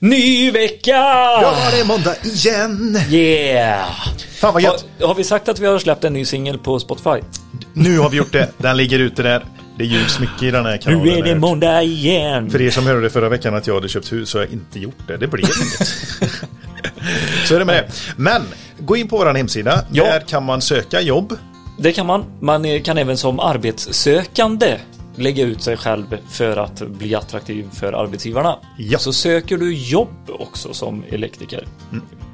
Ny vecka! Ja, det är måndag igen! Yeah! Fan vad gött! Har, har vi sagt att vi har släppt en ny singel på Spotify? Nu har vi gjort det. Den ligger ute där. Det ljugs mycket i den här kanalen. Nu är det måndag igen! För er som hörde förra veckan att jag hade köpt hus så har jag inte gjort det. Det blev inget. så är det med det. Men, gå in på vår hemsida. Ja. Där kan man söka jobb. Det kan man. Man kan även som arbetssökande lägga ut sig själv för att bli attraktiv för arbetsgivarna. Ja. Så söker du jobb också som elektriker.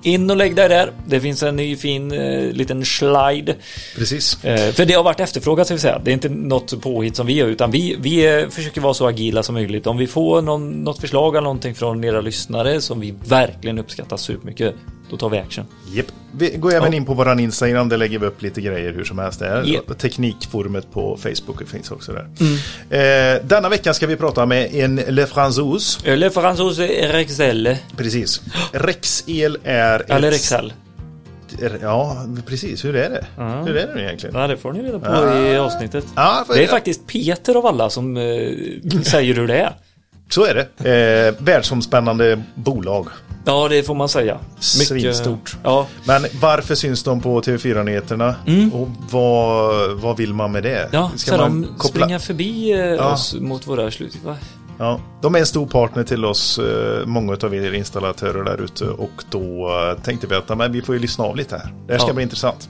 In och lägg dig där. Det finns en ny fin eh, liten slide. Precis. Eh, för det har varit efterfrågat ska vi säga. Det är inte något påhitt som vi gör utan vi, vi eh, försöker vara så agila som möjligt. Om vi får någon, något förslag eller någonting från era lyssnare som vi verkligen uppskattar supermycket. Då tar vi action. Yep. Vi går även Ja. in på våran Instagram. Där lägger vi upp lite grejer hur som helst. Där. Yep. Teknikforumet på Facebook finns också där. Mm. Eh, denna vecka ska vi prata med en Le Franzouse. Eller Fransos Rexel. Precis. Rexel är... ett- Eller Rexel. Ja, precis. Hur är det? Hur är det nu egentligen? Ja, det får ni reda på i avsnittet. Ja, Det är faktiskt Peter av alla som eh, säger hur det är. Så är det. Eh, världsomspännande bolag. Ja, det får man säga. Svinstort. Ja, Men varför syns de på TV4-nyheterna? Och vad, vad vill man med det? Mm. ja Ska så man de springer förbi eh, Ja. oss mot våra slut. Va? Ja, de är en stor partner till oss, eh, många av er installatörer där ute. Och då eh, tänkte vi att men vi får ju lyssna av lite här. Det här ska Ja. bli intressant.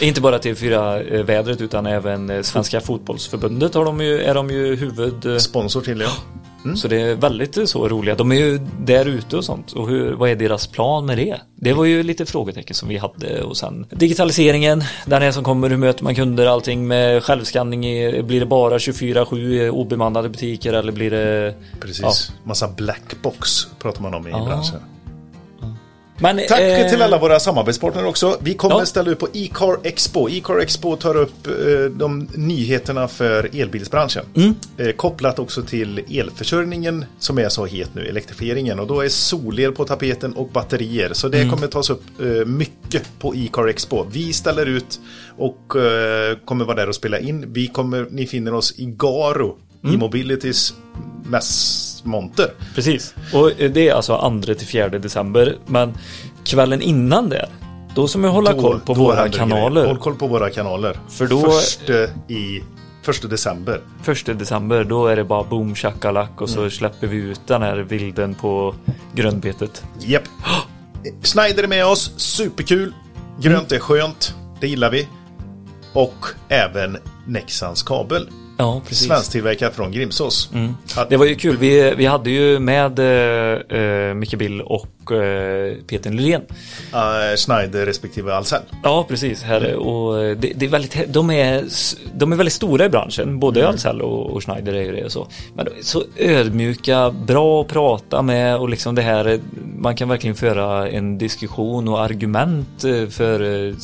Inte bara TV4-vädret utan även eh, Svenska fotbollsförbundet har de ju, är de ju huvud... eh, Sponsor till ja. Så det är väldigt så roliga. De är ju där ute och sånt. Och hur, vad är deras plan med det? Det var ju lite frågetecken som vi hade och sen digitaliseringen, den är som kommer, hur möter man kunder, allting med självskanning. Blir det bara 24-7 obemannade butiker eller blir det... Precis. Massa blackbox pratar man om i Ja. branschen. Men, Tack eh, till alla våra samarbetspartner också. Vi kommer Ja. ställa ut på E-car Expo. E-car Expo tar upp eh, de nyheterna för elbilsbranschen. Mm. Eh, kopplat också till elförsörjningen som är så het nu, elektrifieringen. Och då är solel på tapeten och batterier. Så det Mm. kommer tas upp eh, mycket på E-car Expo. Vi ställer ut och eh, kommer vara där och spela in. Vi kommer, ni finner oss i Garo, Mm. i Mobilitys mässmonter. Precis. Och det är alltså 2 till 4 december. Men kvällen innan det, då ska man hålla Då- koll på våra grejer. kanaler. Håll koll på våra kanaler. För då- Första i första december. Första december, då är det bara boom shakalak och så Mm. släpper vi ut den här vilden på grönbetet. Japp. Schneider är med oss. Superkul. Grönt är skönt. Det gillar vi. Och även Nexans kabel. Ja, precis. Svensktillverkad från Grimsås. Ja, Det var ju kul. Vi, vi hade ju med eh, eh, Micke Bill och eh, Peter Nylén. eh, Schneider respektive Ahlsell. Ja, precis. Här, och eh, det, det är väldigt, de, är, de är väldigt stora i branschen. Både Ahlsell och, och Schneider är ju det. och Så. Men så ödmjuka, bra att prata med och liksom det här. Man kan verkligen föra en diskussion och argument för,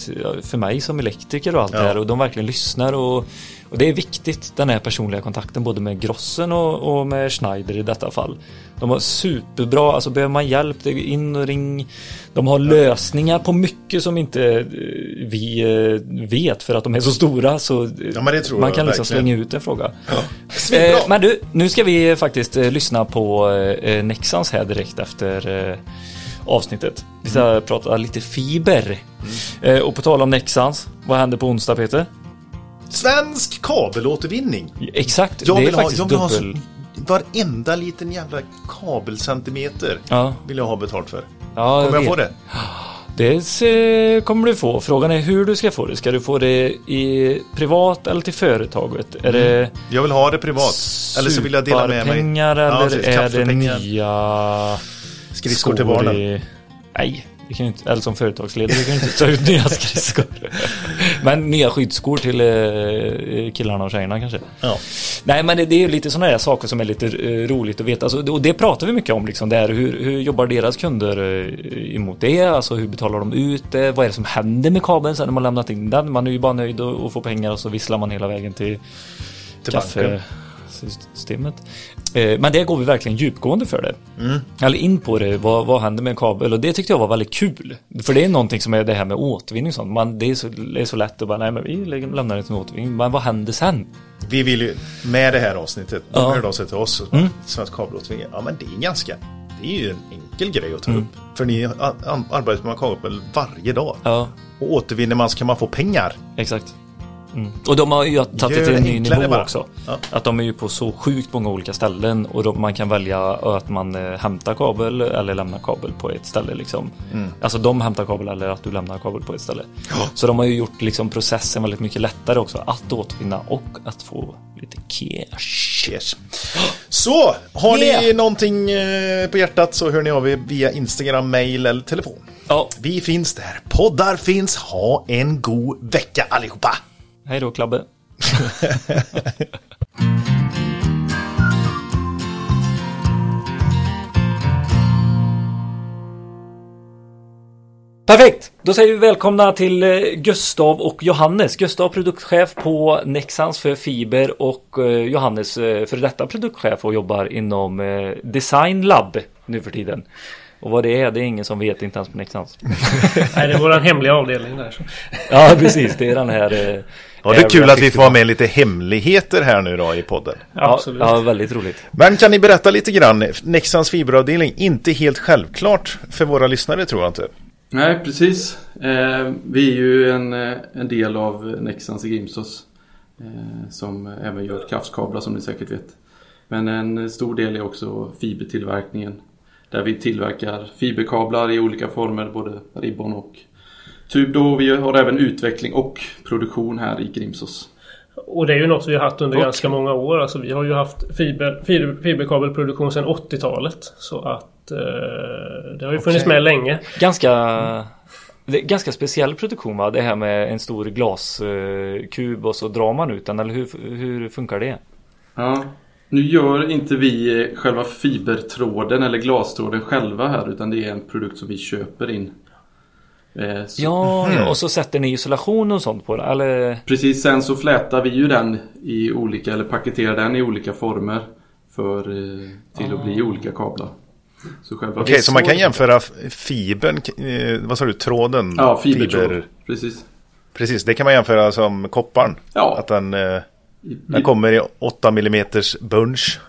för mig som elektriker och allt Ja. det här. Och de verkligen lyssnar och och det är viktigt, den här personliga kontakten både med Grossen och, och med Schneider i detta fall. De har superbra, alltså behöver man hjälp, det är in och ring. De har lösningar på mycket som inte eh, vi eh, vet för att de är så stora. Så eh, Ja, man kan liksom verkligen. slänga ut en fråga. Eh, men du, nu ska vi faktiskt eh, lyssna på eh, Nexans här direkt efter eh, avsnittet. Vi ska Mm. prata lite fiber. Eh, och på tal om Nexans, vad händer på onsdag Peter? Svensk kabelåtervinning. Exakt, Jag det är ha, faktiskt jag vill ha dubbel. så, varenda liten jävla kabelcentimeter. Ja, Vill jag ha betalt för. ja Kommer jag vet. få det? Det eh, kommer du få. Frågan är hur du ska få det. Ska du få det i privat eller till företaget? Är det Jag vill ha det privat. Eller så vill jag dela med mig. pengar Ja, eller precis, är det nya Skridskor till barnen. i- Nej, det kan inte, eller som företagsledare kan du inte ta ut nya skridskor. Men nya skyddsskor till eh, killarna och tjejerna kanske. Ja. Nej men det, det är lite sådana där saker som är lite eh, roligt att veta. Alltså, och det pratar vi mycket om liksom. Det här, hur, hur jobbar deras kunder eh, emot det? Alltså hur betalar de ut det? Vad är det som händer med kabeln sen när man lämnat in den? Man är ju bara nöjd och, och får pengar och så visslar man hela vägen till, Till banken. Kaffesystemet. Eh, Men det går vi verkligen djupgående för det. Mm. Eller in på det, vad, vad händer med en kabel? Och det tyckte jag var väldigt kul. För det är någonting som är det här med återvinning och sånt. Man, det, är så, det är så lätt att bara, nej men vi lämnar det till återvinning. Men vad händer sen? Vi vill ju, med det här avsnittet, de Ja. hörde av sig till oss, Mm. Svensk kabelåtervinning. Ja men det är ganska Det är ju en enkel grej att ta upp. För ni arbetar med kabel varje dag. Ja, Och återvinner man så kan man få pengar. exakt. Mm. Och de har ju tagit det till en ny nivå bara. också. Ja. Att de är ju på så sjukt många olika ställen och de, man kan välja att man eh, hämtar kabel eller lämnar kabel på ett ställe. Liksom. Mm. Alltså de hämtar kabel eller att du lämnar kabel på ett ställe. Så de har ju gjort liksom, processen väldigt mycket lättare också att återvinna och att få lite cash. Yes. Så, har ni Yeah. någonting eh, på hjärtat så hör ni av er via Instagram, mail eller telefon. Ja, Vi finns där. Poddar finns. Ha en god vecka allihopa! Hej då Klabbe. Perfekt! Då säger vi välkomna till eh, Gustav och Johannes. Gustav produktchef på Nexans för fiber och eh, Johannes eh, för detta produktchef och jobbar inom Design Lab nu för tiden. Och vad det är, det är ingen som vet, inte ens på Nexans. Nej, det är våran hemliga avdelning där. Så. Ja, precis. Det är den här... Ja, det är kul att vi 51. får ha med lite hemligheter här nu då i podden. Ja, Absolut. ja, väldigt roligt. Men kan ni berätta lite grann? Nexans fiberavdelning, inte helt självklart för våra lyssnare tror jag inte. Nej, precis. Eh, vi är ju en, eh, en del av Nexans i Grimsås. Eh, som även gör kraftkablar som ni säkert vet. Men en stor del är också fibertillverkningen. Där vi tillverkar fiberkablar i olika former, både ribbon och tub. Då. Vi har även utveckling och produktion här i Grimsås. Och det är ju något vi har haft under Okej. ganska många år. Alltså, vi har ju haft fiber, fiber, fiberkabelproduktion sedan 80-talet. Så att eh, det har ju funnits Okej. med länge. Ganska, det är ganska speciell produktion va? Det här med en stor glaskub och så drar man ut den eller hur, hur funkar det? Ja, nu gör inte vi själva fibertråden eller glastråden själva här utan det är en produkt som vi köper in. Eh, så- Ja, ja, och så sätter ni isolation och sånt på det eller? Precis, sen så flätar vi ju den i olika, eller paketerar den i olika former för, eh, till att bli olika kablar. Okej, så man kan jämföra fibern, eh, vad sa du, tråden? Ja, fibertråd. Precis. Precis, det kan man jämföra som kopparn. Ja. Att den, den kommer i 8 mm bunch.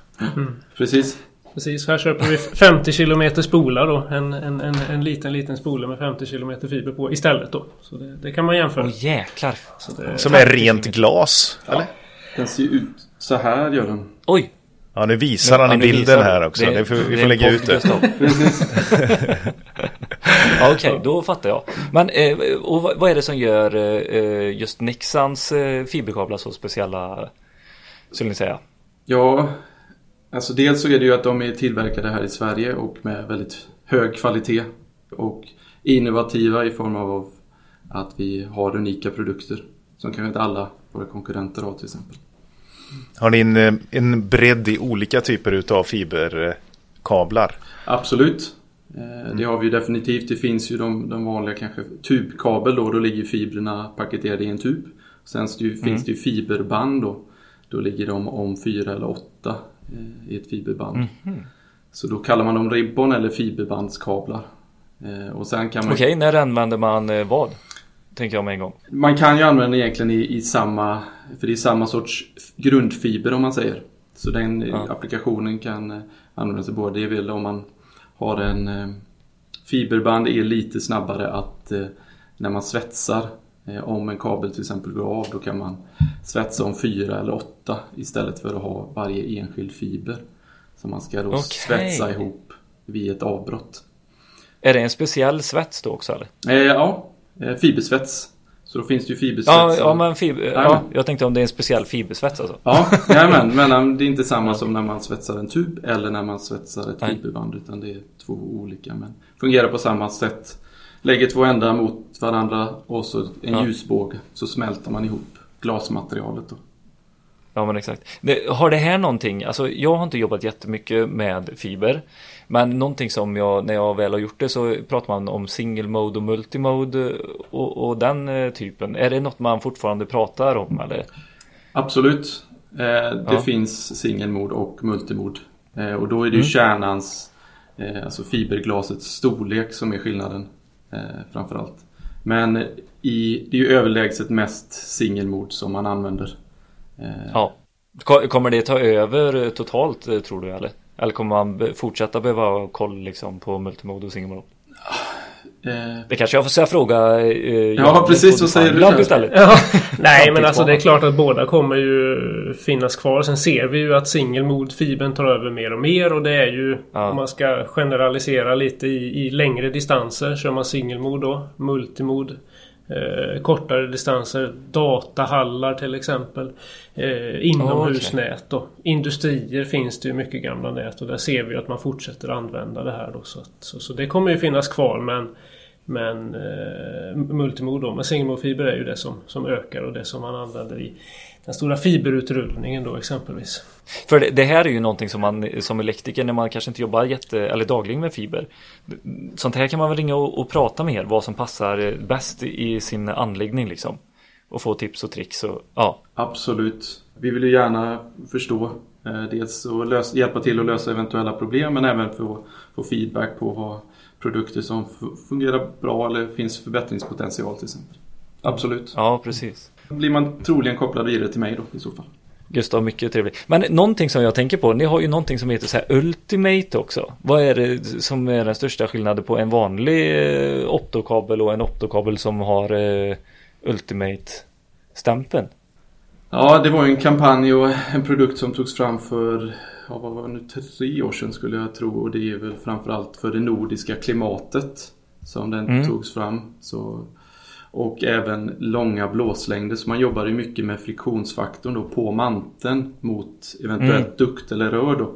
Precis. Precis, här köper vi 50 km spolar då. En, en, en, en liten, liten spole med 50 km fiber på istället då. Så det, det kan man jämföra. Åh jäklar! Så det, Som är rent glas, eller? Den ser ut så här gör den. Oj! Ja, nu visar han Ja, i bilden här också. Det- Det, får, vi får lägga ut det. Ja, Okej, då fattar jag. Men eh, och vad vad är det som gör eh, just Nexans eh, fiberkablar så speciella? Skulle ni säga? Ja, alltså dels så är det ju att de är tillverkade här i Sverige och med väldigt hög kvalitet. Och innovativa i form av att vi har unika produkter. Som kanske inte alla våra konkurrenter har till exempel. Har ni en, eh, en bredd i olika typer utav fiberkablar? Absolut. Eh, Det har vi ju definitivt. Det finns ju de, de vanliga kanske tubkabel då. Då ligger fibrerna paketerade i en tub. Sen så ju, finns det ju fiberband då. Då ligger de om fyra eller åtta eh, i ett fiberband. Så då kallar man dem ribbon eller fiberbandskablar. Eh, Och sen kan man, Okej, när använder man eh, vad? Tänker jag med en gång. man kan ju använda egentligen i, i samma, för det är samma sorts grundfiber om man säger. Så den Ja. applikationen kan användas i både, det är väl om man har en fiberband är lite snabbare att när man svetsar om en kabel till exempel går av då kan man svetsa om fyra eller åtta istället för att ha varje enskild fiber. Så man ska då Okej. svetsa ihop vid ett avbrott. Är det en speciell svets då också eller? Eh, ja, eh, fibersvets. Så då finns det ju fibersvets. Ja, ja men fiber, ja, jag tänkte om det är en speciell fibersvets alltså. Ja, jajamän, men det är inte samma som när man svetsar en tub eller när man svetsar ett Nej. fiberband utan det är två olika men fungerar på samma sätt. Lägger två ändar mot varandra och så en Ja. ljusbåge så smälter man ihop glasmaterialet då. Ja men exakt. Har det här någonting, alltså jag har inte jobbat jättemycket med fiber. Men någonting som jag, när jag väl har gjort det så pratar man om single mode och multimode och, och den eh, typen. Är det något man fortfarande pratar om eller? Absolut. Eh, det Ja. finns singelmod och multimod. Eh, och då är det ju Mm. kärnans, eh, alltså fiberglasets storlek som är skillnaden eh, framförallt. Men i, det är ju överlägset mest singelmod som man använder. Eh, Ja. Ko- Kommer det ta över totalt eh, tror du eller? Eller kommer man fortsätta behöva ha koll liksom på multimode och single mode? Eh, Det kanske jag får säga fråga eh, Ja, precis, så säger du istället. Ja, nej men alltså det är klart att båda kommer ju finnas kvar. Sen ser vi ju att singelmod-fibern tar över mer och mer och det är ju Ja. om man ska generalisera lite i, i längre distanser kör man singelmod då. Multimod. Eh, kortare distanser. Datahallar till exempel. Eh, inomhusnät då. Industrier finns det ju mycket gamla nät och där ser vi ju att man fortsätter använda det här då. Så, att, så, så det kommer ju finnas kvar men men eh, multimod då. Men singelmodfiber är ju det som, som ökar och det som man använder i den stora fiberutrullningen då exempelvis. För det, det här är ju någonting som man som elektriker när man kanske inte jobbar jätte eller dagligen med fiber. Sånt här kan man väl ringa och, och prata med er vad som passar bäst i sin anläggning liksom. Och få tips och tricks och ja. Absolut. Vi vill ju gärna förstå eh, dels och lös, hjälpa till att lösa eventuella problem men även få, få feedback på vad produkter som fungerar bra eller finns förbättringspotential till exempel. Absolut. Ja, precis. Blir man troligen kopplad vidare till mig då i så fall. Gustav, mycket trevligt. Men någonting som jag tänker på, ni har ju någonting som heter så här Ultimate också. Vad är det som är den största skillnaden på en vanlig eh, optokabel och en optokabel som har eh, Ultimate-stämpeln? Ja, det var ju en kampanj och en produkt som togs fram för, ja, vad var det nu, tre år sedan skulle jag tro. Och det är väl framförallt för det nordiska klimatet som den Mm. togs fram. Så, och även långa blåslängder. Så man jobbar ju mycket med friktionsfaktorn då på manteln mot eventuellt dukt eller rör då.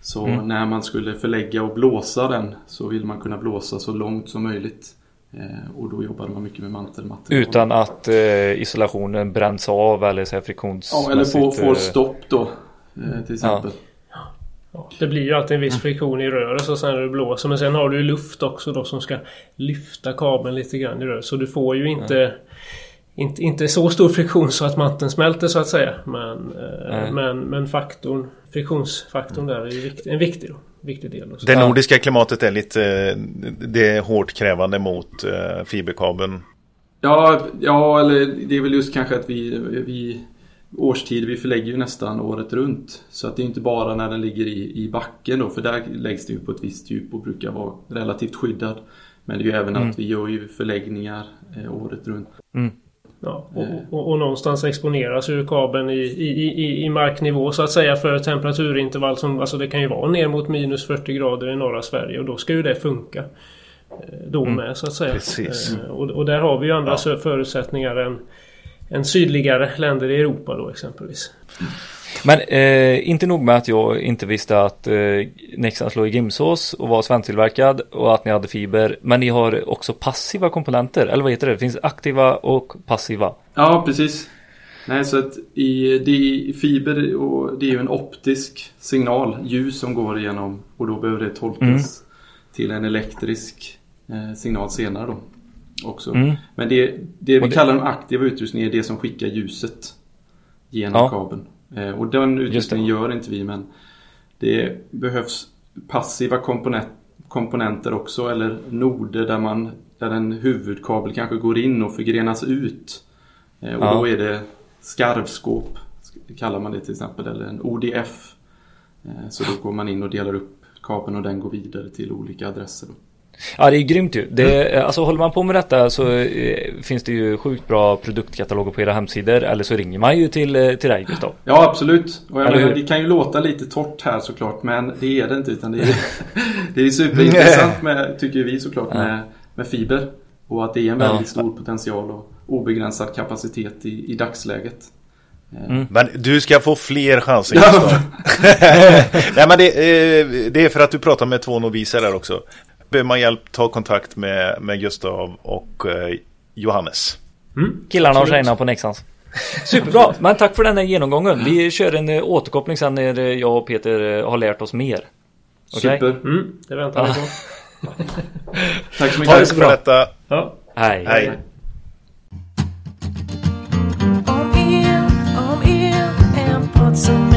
Så Mm. när man skulle förlägga och blåsa den så vill man kunna blåsa så långt som möjligt. Eh, och då jobbade man mycket med mantelmaterial. Utan att eh, isolationen bränns av eller så här Ja, friktionsmässigt. eller får, får eh, stopp då. eh, Till exempel. Ja, det blir ju alltid en viss friktion i röret och sen när det blåser. Men sen har du ju luft också då som ska lyfta kabeln lite grann i röret. Så du får ju inte, inte, inte så stor friktion så att manteln smälter så att säga. Men, eh, men, men faktorn, friktionsfaktorn där är ju vikt, en viktig, då, viktig del. Då. Så- Det nordiska klimatet är lite det är hårt krävande mot eh, fiberkabeln. Ja, ja, eller det är väl just kanske att vi, vi årstid, vi förlägger ju nästan året runt. Så att det är inte bara när den ligger i, i backen då, för där läggs det ju på ett visst djup och brukar vara relativt skyddad. Men det är ju även Mm. att vi gör ju förläggningar eh, året runt. Ja, och, och, och någonstans exponeras ju kabeln i, i, i, i marknivå så att säga för temperaturintervall som alltså det kan ju vara ner mot minus 40 grader i norra Sverige och då ska ju det funka. eh, Då med så att säga. Precis. Eh, Och, och där har vi ju andra Ja. förutsättningar än, än sydligare länder i Europa då exempelvis. Men eh, inte nog med att jag inte visste att eh, Nexans låg i Gimsås och var svensktillverkad och att ni hade fiber. Men ni har också passiva komponenter, eller vad heter det? Det finns aktiva och passiva. Ja, precis. Nej, så att i, det är fiber och det är ju en optisk signal, ljus som går igenom och då behöver det tolkas Mm. till en elektrisk eh, signal senare då. Också. Mm. Men det, det vi det- kallar den aktiva utrustningen är det som skickar ljuset genom Ja. kabeln. Eh, och den utrustningen gör inte vi men det behövs passiva komponent, komponenter också eller noder där, man, där en huvudkabel kanske går in och förgrenas ut. Eh, och Ja. då är det skarvskåp kallar man det till exempel eller en ODF. Eh, så då går man in och delar upp kabeln och den går vidare till olika adresser. Då. Ja, det är grymt ju. Det, alltså håller man på med detta så eh, finns det ju sjukt bra produktkataloger på era hemsidor. Eller så ringer man ju till, eh, till dig Gustav. Ja absolut. Och jag menar, det kan ju låta lite torrt här såklart men det är det inte utan det är, det är superintressant med, tycker vi såklart Ja. med, med fiber. Och att det är en Ja. väldigt stor potential och obegränsad kapacitet i, i dagsläget. Eh, Mm. Men du ska få fler chanser Ja. Nej men det, eh, det är för att du pratar med två noviser där också. Behöver man hjälp, ta kontakt med, med Gustav och eh, Johannes. Killarna och tjejerna på Nexans. Superbra, men tack för den här genomgången. Vi kör en eh, återkoppling sen när eh, jag och Peter eh, har lärt oss mer. Okej? Super. Mm, det väntar vi på. Tack så mycket. Tack för detta. Ja. Hej. Hej. Om el, om el, en podd som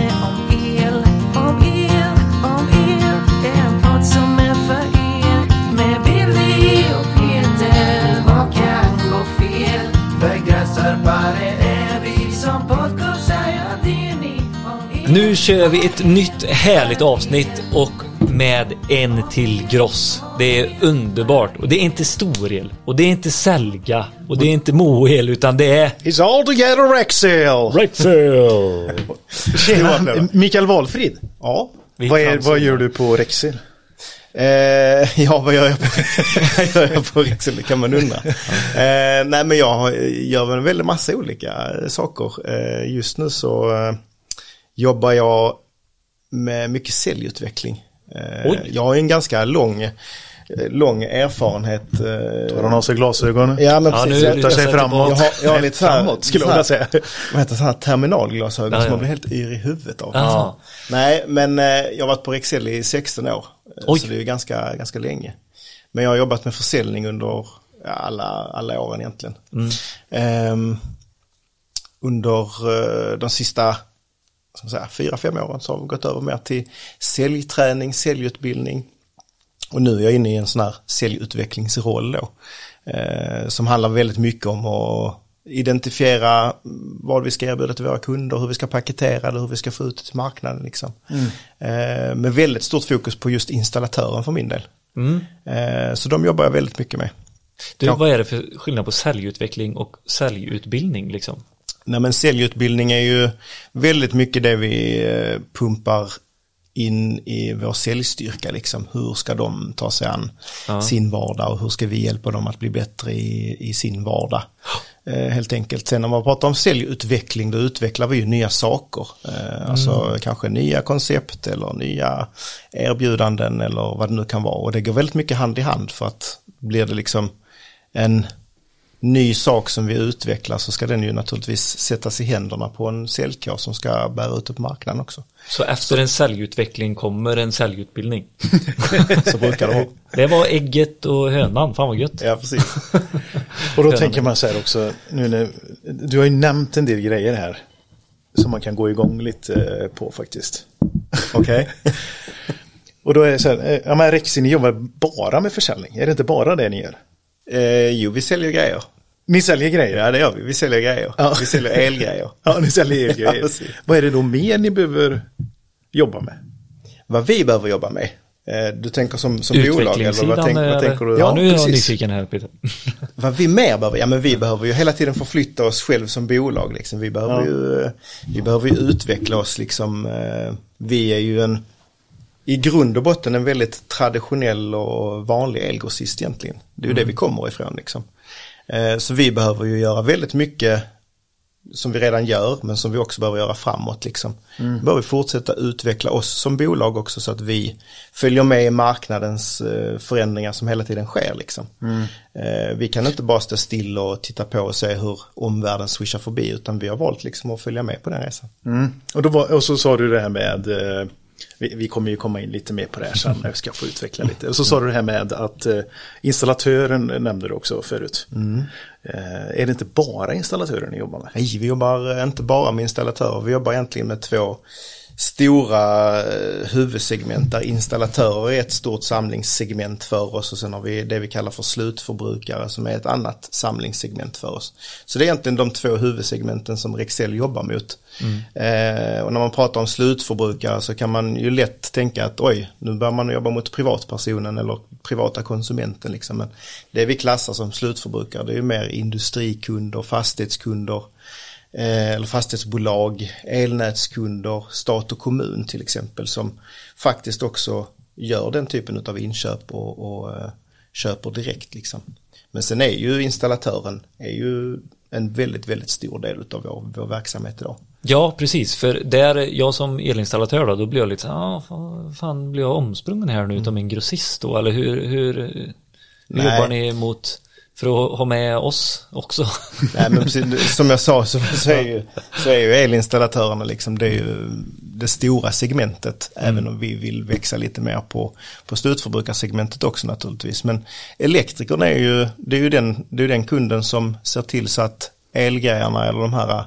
Nu kör vi ett nytt härligt avsnitt och med en till gross. Det är underbart och det är inte storel och det är inte Selga och det är inte Moel utan det är It's all together Rexel! Rexel. Tjena, Mikael Valfrid. Ja. Vad, är, vad gör du på Rexel? Eh, ja, vad gör jag på, vad gör jag på Rexel? Det kan man undra. Eh, nej, men jag gör väl en väldig massa olika saker. Eh, just nu så eh, jobbar jag med mycket säljutveckling. Eh, Oj. jag har ju en ganska lång, eh, lång erfarenhet. Eh, Tar han av sig glasögonen? Ja, men Ja, precis. nu Jag- Lutar sig framåt. jag har, jag har Nej, lite så här, framåt skulle jag vilja säga. Vad heter det, så här terminalglasögon Ja, som ja. man blir helt yr i huvudet av. Ja. Nej, men jag har varit på Rexel i 16 år. Oj. Så det är ju ganska, ganska länge. Men jag har jobbat med försäljning under ja, alla, alla åren egentligen. Mm. Ehm, under de sista ska man säga, fyra, fem åren så har vi gått över mer till säljträning, säljutbildning. Och nu är jag inne i en sån här säljutvecklingsroll då. Eh, som handlar väldigt mycket om att identifiera vad vi ska erbjuda till våra kunder, hur vi ska paketera det, hur vi ska få ut det till marknaden. Liksom. Eh, med väldigt stort fokus på just installatören för min del. Mm. Eh, så de jobbar jag väldigt mycket med. Du, Ja. vad är det för skillnad på säljutveckling och säljutbildning liksom? Nej men säljutbildning är ju väldigt mycket det vi eh, pumpar in i vår säljstyrka liksom. Hur ska de ta sig an Ja. sin vardag och hur ska vi hjälpa dem att bli bättre i, i sin vardag. Eh, helt enkelt. Sen när man pratar om säljutveckling då utvecklar vi ju nya saker. Eh, Alltså kanske nya koncept eller nya erbjudanden eller vad det nu kan vara. Och det går väldigt mycket hand i hand för att blir det liksom en ny sak som vi utvecklar så ska den ju naturligtvis sättas i händerna på en säljkår som ska bära ut det på marknaden också. Så efter en säljutveckling kommer en säljutbildning. Så brukar det vara. Det var ägget och hönan, fan vad gött. Ja, precis. Och då tänker man så här också, nu när, du har ju nämnt en del grejer här som man kan gå igång lite eh, på faktiskt. Okej. Och då är det så här, eh, ja men Rexi, ni jobbar bara med försäljning, är det inte bara det ni gör? Eh, jo, vi säljer grejer. Ni säljer grejer? Ja, det gör vi. Vi säljer grejer. Ja. Vi säljer elgrejer. Ja, ni säljer Ja, grejer. precis. Vad är det då mer ni behöver jobba med? Vad vi behöver jobba med. Eh, du tänker som, som bolag eller vad, tänk, vad tänker du? Ja, nu är jag precis. nyfiken här Peter. Vad vi mer behöver, ja men vi behöver ju hela tiden förflytta oss själv som bolag liksom. Vi behöver Ja. ju, eh, vi behöver ju utveckla oss liksom. eh, Vi är ju en, i grund och botten en väldigt traditionell och vanlig elgrossist egentligen. Det är ju det vi kommer ifrån liksom. Eh, Så vi behöver ju göra väldigt mycket som vi redan gör men som vi också behöver göra framåt liksom. Vi behöver fortsätta utveckla oss som bolag också så att vi följer med i marknadens eh, förändringar som hela tiden sker liksom. Eh, Vi kan inte bara stå still och titta på och se hur omvärlden swishar förbi utan vi har valt liksom att följa med på den resan. Mm. Och, då var, och så sa du det här med, vi, vi kommer ju komma in lite mer på det här sen när vi ska få utveckla lite. Och så sa du det här med att eh, installatören nämnde du också förut. Eh, är det inte bara installatörer ni jobbar med? Nej, vi jobbar inte bara med installatörer, vi jobbar egentligen med två stora eh, huvudsegment där installatörer är ett stort samlingssegment för oss och sen har vi det vi kallar för slutförbrukare som är ett annat samlingssegment för oss. Så det är egentligen de två huvudsegmenten som Rexel jobbar mot. Eh, och när man pratar om slutförbrukare så kan man ju lätt tänka att oj, nu börjar man jobba mot privatpersonen eller privata konsumenten liksom. Men det vi klassar som slutförbrukare det är ju mer industrikunder, fastighetskunder, eller fastighetsbolag, elnätskunder, stat och kommun till exempel som faktiskt också gör den typen av inköp och, och eh, köper direkt liksom. Men sen är ju installatören är ju en väldigt, väldigt stor del av vår, vår verksamhet idag. Ja, precis. För där, jag som elinstallatör då, då blir jag lite så här, ah, fan, blir jag omsprungen här nu utav en grossist då? Eller hur, hur, hur Nej. jobbar ni mot, för att ha med oss också? Nej men precis, som jag sa så, så, är ju, så är ju elinstallatörerna liksom, det är ju det stora segmentet. Även om vi vill växa lite mer på, på slutförbrukarsegmentet också naturligtvis. Men elektrikern är ju, det är ju den, det är den kunden som ser till så att elgrejerna eller de här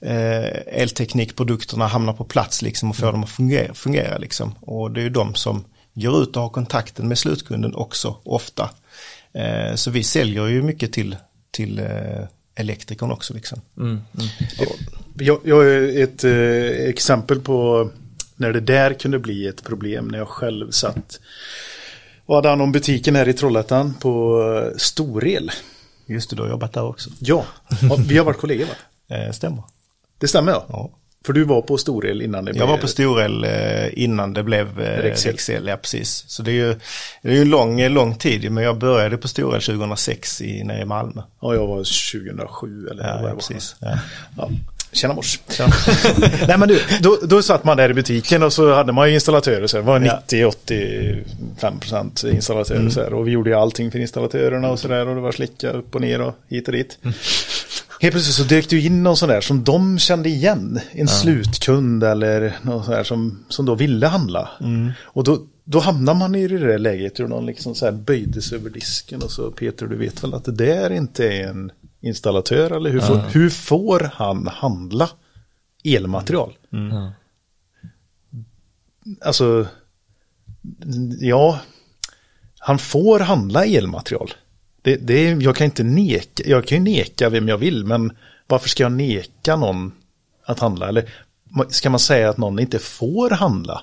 eh, elteknikprodukterna hamnar på plats liksom och får dem att fungera, fungera liksom. Och det är ju de som går ut och har kontakten med slutkunden också ofta. Eh, så vi säljer ju mycket till, till eh, elektrikern också liksom. Mm, mm. Jag, jag har ett eh, exempel på när det där kunde bli ett problem när jag själv satt och hade hand om butiken här i Trollhättan på Storel. Just det, du har jobbat där också. Ja, vi har varit kollegor va? Eh, stämmer. Det stämmer ja. Ja. För du var på Storel innan det Jag blev- var på Storel eh, innan det blev eh, Rexel. Rexel. ja precis. Så det är ju, det är ju en lång, eh, lång tid, men jag började på Storel 2006 i, nere i Malmö. Ja, jag var 2007 eller Ja, vad ja precis. Ja. Ja. Tjena mors. Nej men du, då, då satt man där i butiken och så hade man ju installatörer så här. Det var Ja. 90-85% installatörer så här. Och vi gjorde ju allting för installatörerna och så där. Och det var slicka upp och ner och hit och dit. Helt plötsligt så dök det ju in någon sån där som de kände igen. En slutkund eller någon sån där som, som då ville handla. Och då, då hamnar man i det där läget hur någon liksom så här böjde sig över disken och så Peter du vet väl att det där inte är en installatör eller hur, får, hur får han handla elmaterial? Alltså, ja, han får handla elmaterial. Det, det är, jag kan inte neka, jag kan ju neka vem jag vill, men varför ska jag neka någon att handla? Eller ska man säga att någon inte får handla?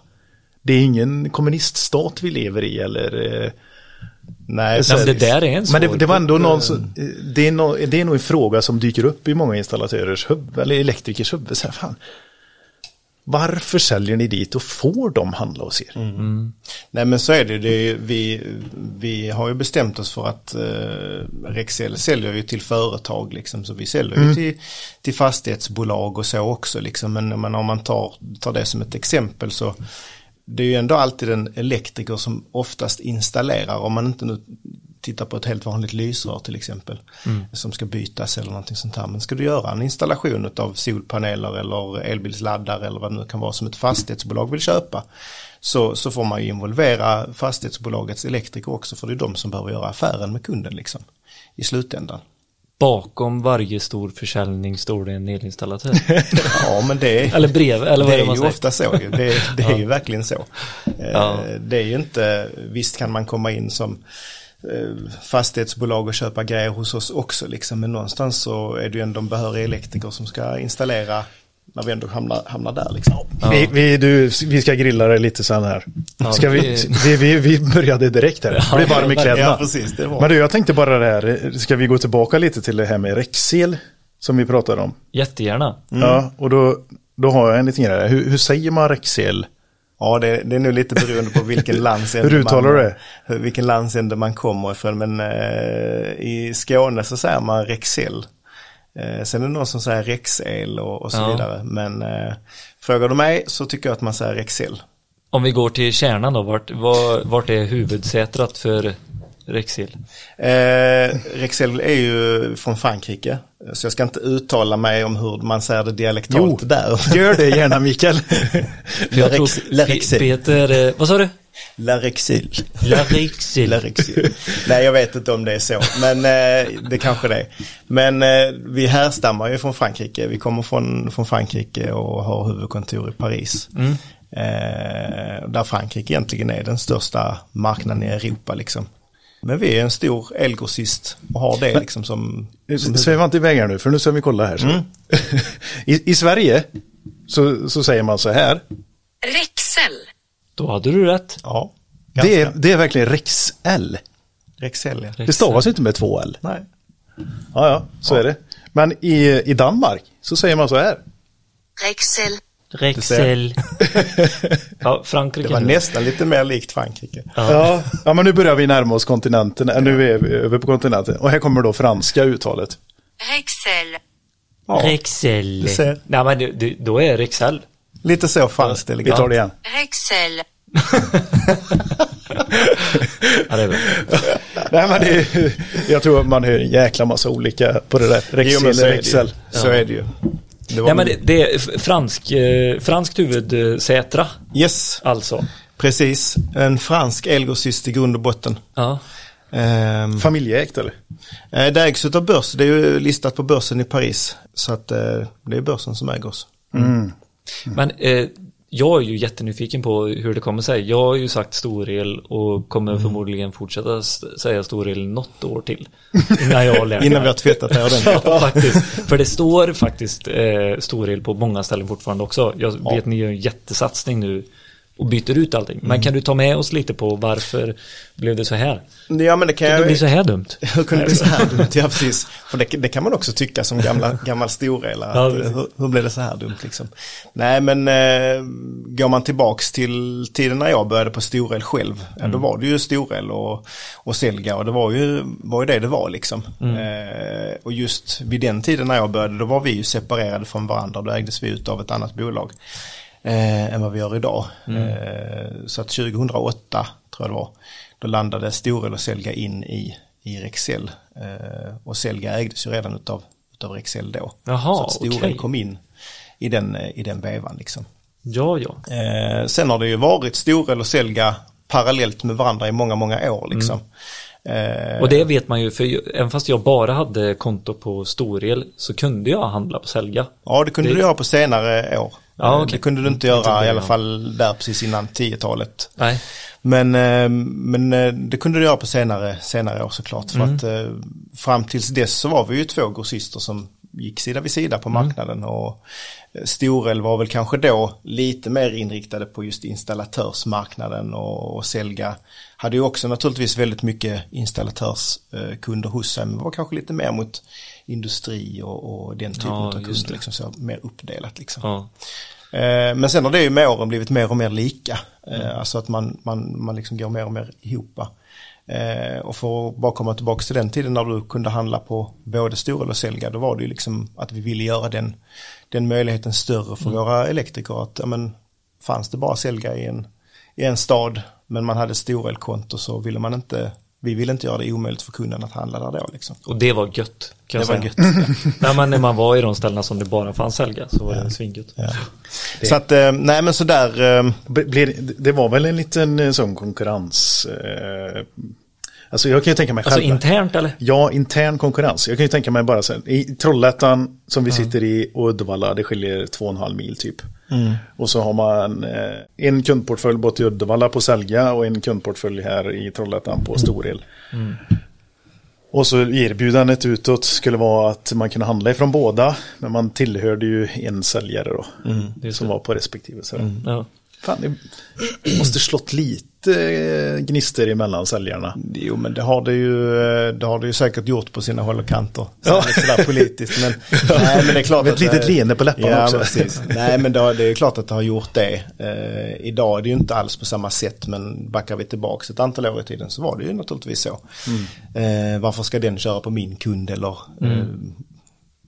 Det är ingen kommuniststat vi lever i eller... eh, Nej, men det där är en Men det, svår det var ändå någon eh. som, det, är no, det är nog en fråga som dyker upp i många installatörers huvud, eller elektrikers huvud. Så här, fan, varför säljer ni dit och får de handla hos er? Nej men så är det, det är, vi, vi har ju bestämt oss för att eh, Rexel säljer ju till företag liksom, så vi säljer ju till, till fastighetsbolag och så också liksom. Men, men om man tar, tar det som ett exempel så det är ju ändå alltid en elektriker som oftast installerar. Om man inte nu tittar på ett helt vanligt lysrör till exempel som ska bytas eller någonting sånt här. Men ska du göra en installation av solpaneler eller elbilsladdare eller vad det nu kan vara som ett fastighetsbolag vill köpa så, så får man ju involvera fastighetsbolagets elektriker också för det är de som behöver göra affären med kunden liksom i slutändan. Bakom varje stor försäljning står det en elinstallatör. Ja men det är, eller brev, eller vad det är man ju säger? ofta så ju. Det, det är ju verkligen så. Eh, Ja. Det är ju inte, visst kan man komma in som eh, fastighetsbolag och köpa grejer hos oss också liksom. Men någonstans så är det ju ändå en behörig elektriker som ska installera när vi ändå hamnar, hamnar där liksom. Vi, vi, du, vi ska grilla det lite sen här. Ja, Ska vi, vi, vi, vi började direkt här. Det blir varm i Ja, kläderna. Ja precis, det var. Men du, jag tänkte bara det här, ska vi gå tillbaka lite till det här med Rexel som vi pratade om? Jättegärna. Ja, och då, då har jag en liten grej. Hur, hur säger man Rexel? Ja, det, det är nog lite beroende på vilken landsände Hur uttalar man, det? hur- Vilken landsände man kommer ifrån. Men eh, i Skåne så säger man Rexel. Eh, sen är det någon som säger Rexel och, och så Ja. vidare. Men eh, frågar du mig så tycker jag att man säger Rexel. Om vi går till kärnan då, vart, var, vart är huvudsätrat för Rexil? Eh, Rexel är ju från Frankrike. Så jag ska inte uttala mig om hur man säger det dialektalt Jo. där. Gör det gärna Mikael. La Rex- La Rexil. Peter, eh, vad sa du? La Rexil. La Rexil. La Rexil. Nej, jag vet inte om det är så, men eh, det kanske det är. Men eh, vi härstammar ju från Frankrike. Vi kommer från, från Frankrike och har huvudkontor i Paris. Mm. Eh, där Frankrike egentligen är den största marknaden i Europa liksom. Men vi är en stor elgrossist och har det liksom som... som Sväva inte iväg här nu, för nu ska vi kolla här. Så. I, I Sverige så, så säger man så här. Rexel. Då hade du rätt. ja, Det är, det är verkligen Rexel. Rexel, ja. Det stavas inte med två L. Nej. Ja, ja, så är det. Men i, i Danmark så säger man så här. Rexel. Rexel. ja, Frankrike. Det var nu. nästan lite mer likt Frankrike. Ja. ja, men nu börjar vi närma oss kontinenten. Nu är vi över på kontinenten. Och här kommer då franska uttalet. Rexel. Ja, Rexel. Du ser. Nej men det, det, då är Rexel. lite så franskt Vi elegant. tar det igen. Rexel. Ja, det är bra. Nej, men det är, jag tror att man hör en jäkla massa olika på det där. Jo, Rexel men så eller är det ju. Rexel. Så är det ju. Det var Nej men det, det är fransk, eh, franskt huvudsätra. Yes, Alltså. precis. En fransk elgrossist i grund och botten. Ja. Ehm, Familjeägt eller? eh, det ägs utav börs. Det är ju listat på börsen i Paris. Så att eh, det är börsen som äger oss. Men eh, jag är ju jättenyfiken på hur det kommer sig. Jag har ju sagt storel och kommer Mm. förmodligen fortsätta säga storel något år till. Innan jag Innan vi har tvättat det ordentligt. Ja, faktiskt. För det står faktiskt eh, storel på många ställen fortfarande också. Jag Ja. vet ni gör en jättesatsning nu och byter ut allting. Mm. Men kan du ta med oss lite på varför blev det så här? Ja men det kan Kan det jag... bli så här dumt? Hur kunde det bli så här dumt? Ja, precis. För det, det kan man också tycka som gamla, gammal storelare. Ja, hur, hur blev det så här dumt liksom? Nej, men eh, går man tillbaks till tiden när jag började på storel själv, ja, Mm. då var det ju storel och, och Selga och det var ju, var ju det det var liksom. Mm. Eh, och just vid den tiden när jag började, då var vi ju separerade från varandra. Då ägdes vi ut av ett annat bolag eh, än vad vi gör idag. Mm. Eh, så att 2008 tror jag det var, då landade Storel och Selga in i, i Rexel. Eh, och Selga ägdes ju redan utav, utav Rexel då. Jaha, så att Storel okej. kom in i den, eh, i den vevan liksom. Ja, ja. Eh, sen har det ju varit Storel och Selga parallellt med varandra i många, många år liksom. Eh, Och det vet man ju, för även fast jag bara hade konto på Storel så kunde jag handla på Selga. Ja, det kunde det- du göra på senare år. Ja, okej. Det kunde du inte göra i alla fall där precis innan 10-talet. Nej. Men, eh, men eh, det kunde du göra på senare, senare år såklart. För Mm. att eh, fram tills dess så var vi ju två grossister som gick sida vid sida på Mm. marknaden. Och eh, Storel var väl kanske då lite mer inriktade på just installatörsmarknaden och, och Selga hade ju också naturligtvis väldigt mycket installatörskunder hos sig. Men var kanske lite mer mot industri och, och den typen Ja, av kunder. Liksom så, mer uppdelat liksom. Ja. Eh, Men sen har det ju med åren blivit mer och mer lika. Eh, Alltså att man, man, man liksom går mer och mer ihop. Eh, Och för att bara komma tillbaka till den tiden när du kunde handla på både Storel och Selga, då var det ju liksom att vi ville göra den, den möjligheten större för våra elektriker. Att, ja, men, fanns det bara Selga i en, i en stad, men man hade Storel-konto så ville man inte, vi ville inte göra det omöjligt för kunden att handla där då liksom. Och det var gött. Kan Det jag var säga. gött. Nej, men när man var i de ställena som det bara fanns Selga så var det svingött. Ja. Så att, eh, nej men sådär, eh, Blir- Det var väl en liten eh, sån konkurrens. Alltså jag kan ju tänka mig Alltså själv. internt eller? Ja, intern konkurrens. Jag kan ju tänka mig bara så här, i Trollhättan som vi sitter i och Uddevalla, det skiljer två och en halv mil typ. Och så har man eh, en kundportfölj både i Uddevalla på Sälja och en kundportfölj här i Trollhättan på Storel. Och så erbjudandet utåt skulle vara att man kunde handla ifrån båda, men man tillhörde ju en säljare då, det. som var på respektive. Så. Ja. Fan, det måste slått lite eh, gnister emellan säljarna. Jo men det har det ju, eh, det har det ju säkert gjort på sina håll och kanter. Ja. Sådär politiskt. Men, nej, men det är klart Med ett litet leende på läpparna ja, också. Precis. Nej men det, har- det är klart att det har gjort det. Eh, idag är det ju inte alls på samma sätt men backar vi tillbaka ett antal år i tiden så var det ju naturligtvis så. Eh, varför ska den köra på min kund eller eh,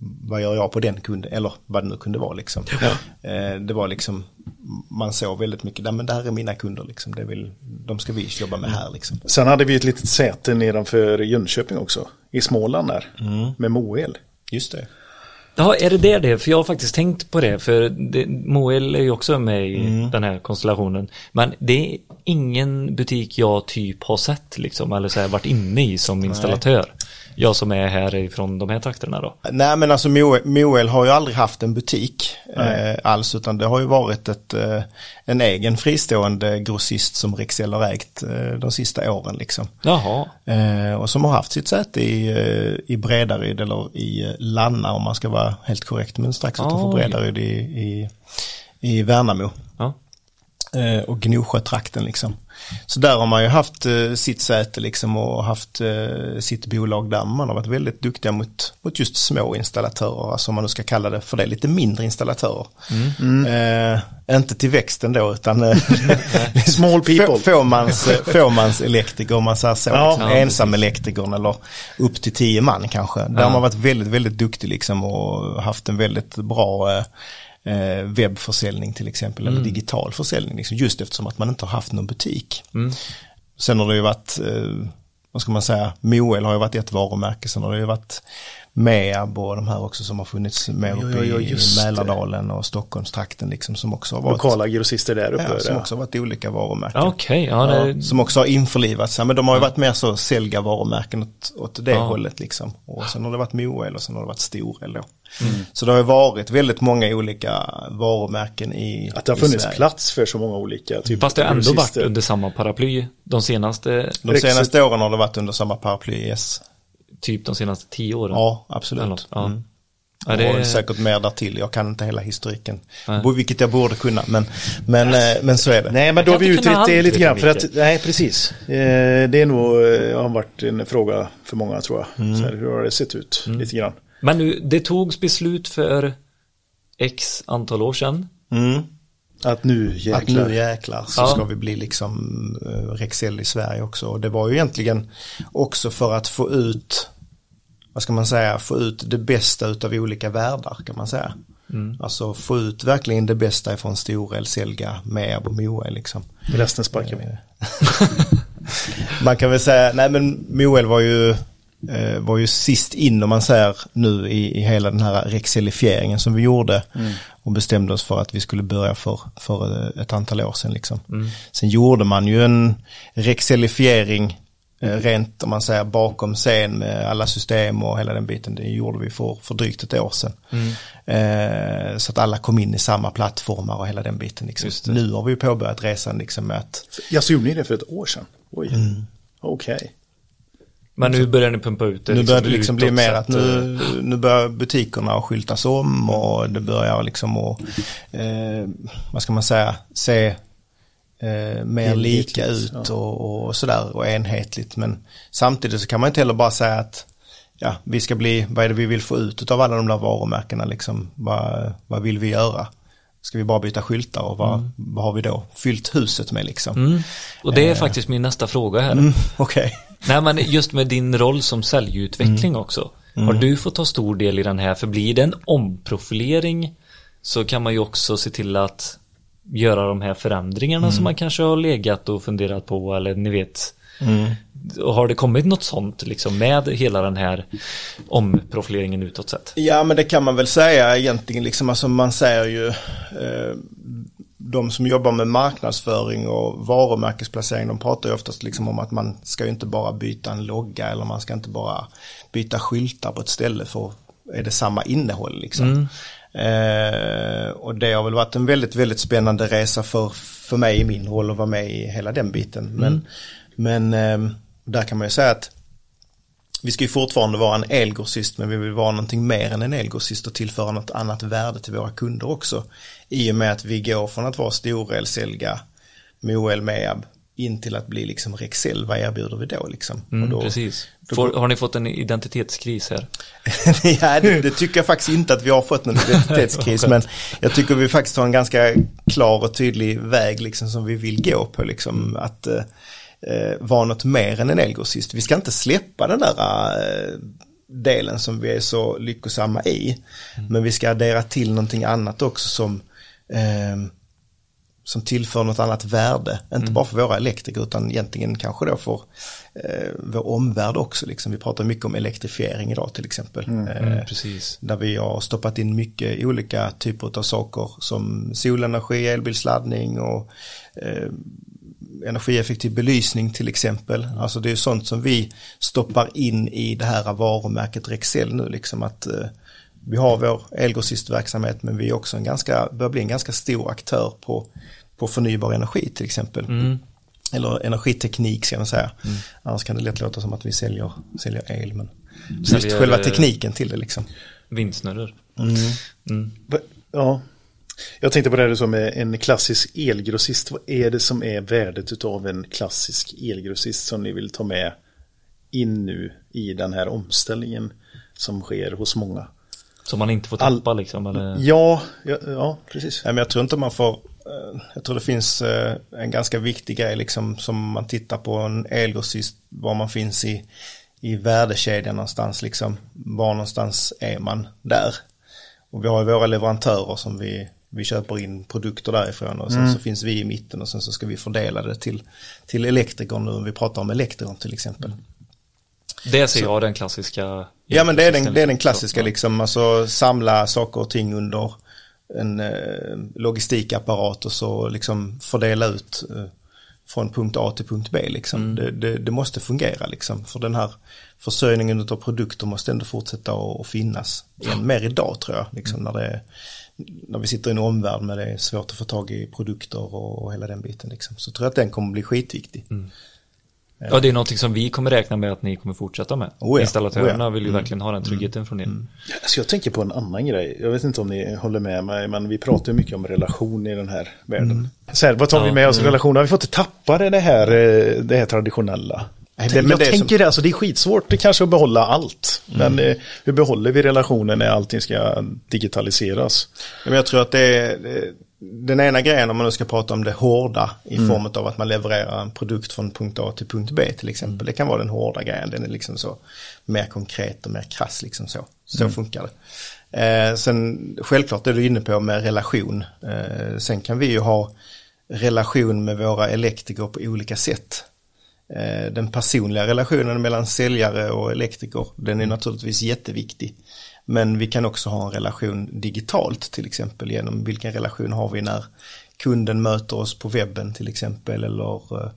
vad gör jag på den kunden eller vad det nu kunde vara liksom. Eh, det var liksom, man såg väldigt mycket, nej men det här är mina kunder liksom, det vill, de ska vi jobba med här liksom. Sen hade vi ett litet säte nedanför Jönköping också. I Småland där. Mm. Med Moel. Just det. Ja, är det det det? För jag har faktiskt tänkt på det. För det, Moel är ju också med i Mm. den här konstellationen. Men det är ingen butik jag typ har sett liksom. Eller så här, varit inne i som installatör. Jag som är här ifrån de här trakterna då. Nej men alltså Moel, Moel har ju aldrig haft en butik eh, alls utan det har ju varit ett, eh, en egen fristående grossist som Rexel har ägt eh, de sista åren liksom. Jaha. Eh, och som har haft sitt säte i, eh, i Bredaryd eller i Lanna om man ska vara helt korrekt men strax utanför Oj. Bredaryd i, i, i Värnamo. Ja. eh, och Gnosjötrakten liksom. Så där har man ju haft eh, sitt säte liksom och haft eh, sitt bolag där. Man har varit väldigt duktiga mot, mot just små installatörer, alltså om man nu ska kalla det för det, lite mindre installatörer. Eh, inte till växten då utan eh, Small people. få- fåmans, fåmans elektriker om man säger så. Ja. liksom, Ja, ensam elektrikern eller upp till tio man kanske. Där har man varit väldigt, väldigt duktig liksom och haft en väldigt bra eh, eh, webbförsäljning till exempel, eller digital försäljning, liksom, just eftersom att man inte har haft någon butik. Sen har det ju varit, eh, vad ska man säga, Moel har ju varit ett varumärke, sen har det ju varit Meab och de här också som har funnits med Ja, uppe ja, ja, i just det. Mälardalen och Stockholmstrakten liksom som också har varit, Lokala grossister där uppe. ja, som ja. också har varit olika varumärken. Ja, Okej, ja, det, Som också har införlivats, ja, men de har ju varit mer så sälja varumärken åt, åt det Ja. hållet liksom. Och sen har det varit Moel och sen har det varit Storel då. Mm. Så det har ju varit väldigt många olika varumärken i Att det har funnits plats för så många olika typer fast det har ändå varit under samma paraply de senaste, De senaste åren har det varit under samma paraply, yes. Typ de senaste tio åren. Ja, absolut. ja. Mm. Ja, det är säkert mer där till. Jag kan inte hela historiken. Nej. Vilket jag borde kunna, men, men, eh, men så är det. Nej, men då har vi utrett det lite grann. För att, nej, precis. Eh, det är nog, eh, har varit en fråga för många tror jag. Mm. Så här, hur har det sett ut? Lite grann. Men nu, det togs beslut för x antal år sedan. Mm. Att nu Att jäklar. nu jäklar så Ja. ska vi bli liksom uh, Rexel i Sverige också. Och det var ju egentligen också för att få ut, vad ska man säga, få ut det bästa utav olika världar kan man säga. Alltså få ut verkligen det bästa ifrån Storel, Selga, Meab och Moe liksom. Resten sparkar vi. Man kan väl säga, nej men Moel var ju, eh, var ju sist in om man säger nu i, i hela den här rexelifieringen som vi gjorde. Och bestämde oss för att vi skulle börja för, för eh, ett antal år sedan liksom. Sen gjorde man ju en rexelifiering eh, rent om man säger bakom scen med alla system och hela den biten. Det gjorde vi för, för drygt ett år sedan. Eh, så att alla kom in i samma plattformar och hela den biten. Liksom. Nu har vi ju påbörjat resan liksom med att Jag så gjorde ni det för ett år sedan? Oj. Okej. Men nu börjar ni pumpa ut det. Nu börjar det liksom bli mer att eh, nu, nu börjar butikerna skyltas om och det börjar liksom att, eh, vad ska man säga, se eh, mer lika ut och, och sådär och enhetligt. Men samtidigt så kan man inte heller bara säga att ja, vi ska bli, vad är det vi vill få ut av alla de där varumärkena liksom, vad, vad vill vi göra? Ska vi bara byta skyltar och vad, vad har vi då fyllt huset med liksom? Mm. Och det är faktiskt min nästa fråga här. Mm, Okej. Nej men just med din roll som säljutveckling Mm. också. Har du fått ta stor del i den här? För blir det en omprofilering så kan man ju också se till att göra de här förändringarna Mm. som man kanske har legat och funderat på eller ni vet. Mm. Och har det kommit något sånt liksom med hela den här omprofileringen utåt sett? Ja men det kan man väl säga egentligen liksom, alltså man säger ju eh, de som jobbar med marknadsföring och varumärkesplacering de pratar ju oftast liksom om att man ska ju inte bara byta en logga eller man ska inte bara byta skyltar på ett ställe för är det samma innehåll liksom. Eh, och det har väl varit en väldigt, väldigt spännande resa för, för mig i min roll att vara med i hela den biten. Men, men eh, där kan man ju säga att vi ska ju fortfarande vara en elgrossist men vi vill vara någonting mer än en elgrossist och tillföra något annat värde till våra kunder också. I och med att vi går från att vara Storel, Selga, Moel, Meab in till att bli liksom Rexel. Vad erbjuder vi då liksom? Mm, då, precis. då Får, har ni fått en identitetskris här? ja, det, det tycker jag faktiskt inte att vi har fått någon identitetskris men jag tycker vi faktiskt har en ganska klar och tydlig väg liksom som vi vill gå på liksom att eh, vara något mer än en elgrossist. Vi ska inte släppa den där eh, delen som vi är så lyckosamma i men vi ska addera till någonting annat också som eh, som tillför något annat värde, inte bara för våra elektriker utan egentligen kanske då för eh, vår omvärld också. Liksom. Vi pratar mycket om elektrifiering idag till exempel. Eh, precis. där vi har stoppat in mycket olika typer av saker som solenergi, elbilsladdning och eh, energieffektiv belysning till exempel. Alltså det är sånt som vi stoppar in i det här varumärket Rexel nu liksom att eh, vi har vår elgrossistverksamhet men vi är också en ganska, börjar bli en ganska stor aktör på, på förnybar energi till exempel. Eller energiteknik ska man säga. Annars kan det lätt låta som att vi säljer, säljer el men just själva eh, tekniken till det liksom. Vindsnurror. Va- Ja. Jag tänkte på det här som är en klassisk elgrossist. Vad är det som är värdet av en klassisk elgrossist som ni vill ta med in nu i den här omställningen som sker hos många? Som man inte får All- tappa liksom eller? Ja, ja, ja precis. Nej, men jag tror inte man får, eh, jag tror det finns eh, en ganska viktig grej liksom som man tittar på en elgrossist, var man finns i, i värdekedjan någonstans liksom, var någonstans är man där. Och vi har ju våra leverantörer som vi, vi köper in produkter därifrån och sen så finns vi i mitten och sen så ska vi fördela det till, till elektrikern nu, om vi pratar om elektrikern till exempel. Det ser jag den klassiska. Ja men det är den, det är den klassiska liksom, alltså samla saker och ting under en eh, logistikapparat och så liksom fördela ut eh, från punkt A till punkt B liksom. Det, det, det måste fungera liksom, för den här försörjningen av produkter måste ändå fortsätta att finnas. Än mer idag tror jag, liksom, när, det, när vi sitter i en omvärld med det är svårt att få tag i produkter och, hela den biten liksom. Så tror jag att den kommer bli skitviktig. Ja, det är någonting som vi kommer räkna med att ni kommer fortsätta med. Oh ja, Installatörerna oh ja. vill ju verkligen ha den tryggheten från er. Alltså jag tänker på en annan grej. Jag vet inte om ni håller med mig, men vi pratar ju mycket om relation i den här världen. Så här, vad tar vi Ja, med oss i relation? Har vi fått tappa det här, eh, det här traditionella? Nej, Det, men jag det tänker det, alltså det är skitsvårt det kanske att behålla allt. Men eh, hur behåller vi relationen när allting ska digitaliseras? Men jag tror att det är den ena grejen om man nu ska prata om det hårda i form av att man levererar en produkt från punkt A till punkt B till exempel. Det kan vara den hårda grejen, den är liksom så mer konkret och mer krass liksom så. Så funkar det. Eh, sen självklart är du inne på med relation. Eh, sen kan vi ju ha relation med våra elektriker på olika sätt. Eh, Den personliga relationen mellan säljare och elektriker, den är naturligtvis jätteviktig. Men vi kan också ha en relation digitalt till exempel genom vilken relation har vi när kunden möter oss på webben till exempel eller eh,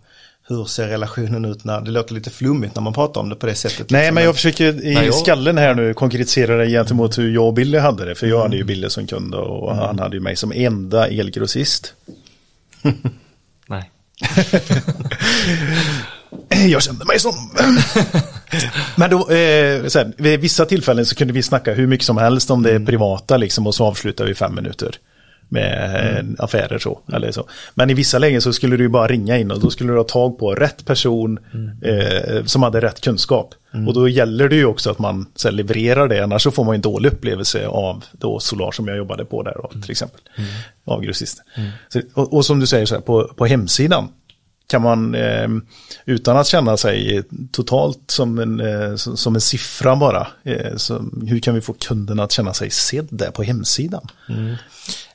hur ser relationen ut när, det låter lite flummigt när man pratar om det på det sättet. Nej, liksom, men jag försöker i Nej, jag- skallen här nu konkretisera det gentemot hur jag och Billy hade det. För jag hade ju Billy som kund och han hade ju mig som enda elgrossist. Nej. Jag kände mig som... Men då, eh, så här, vid vissa tillfällen så kunde vi snacka hur mycket som helst om det privata liksom och så avslutar vi fem minuter med eh, affärer så, eller så. Men i vissa lägen så skulle du bara ringa in och då skulle du ha tag på rätt person eh, som hade rätt kunskap. Och då gäller det ju också att man så här, levererar det, annars så får man ju en dålig upplevelse av då Solar som jag jobbade på där då, till exempel. Av grossisten. Och, och som du säger så här, på, på hemsidan kan man eh, utan att känna sig totalt som en, eh, som en siffra bara, eh, så, hur kan vi få kunden att känna sig sedd där på hemsidan?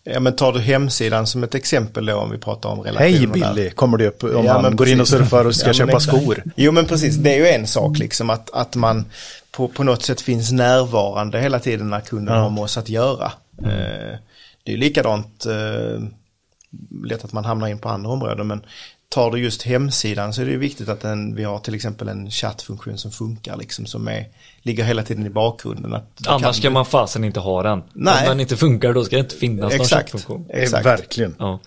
Ja men tar du hemsidan som ett exempel då om vi pratar om relationen Hej. Billy, kommer det upp om Ja, man går in och surfar och ska Ja, köpa skor. Jo men precis, det är ju en sak liksom att, att man på, på något sätt finns närvarande hela tiden när kunden Ja. har med oss att göra. Mm. Det är ju likadant, eh, lätt att man hamnar in på andra områden men tar du just hemsidan så är det viktigt att den, vi har till exempel en chattfunktion som funkar liksom som är, ligger hela tiden i bakgrunden. Att Annars ska du- man fasen inte ha den. Nej. Om den inte funkar då ska det inte finnas någon Exakt. chattfunktion. Exakt. Verkligen. Ja.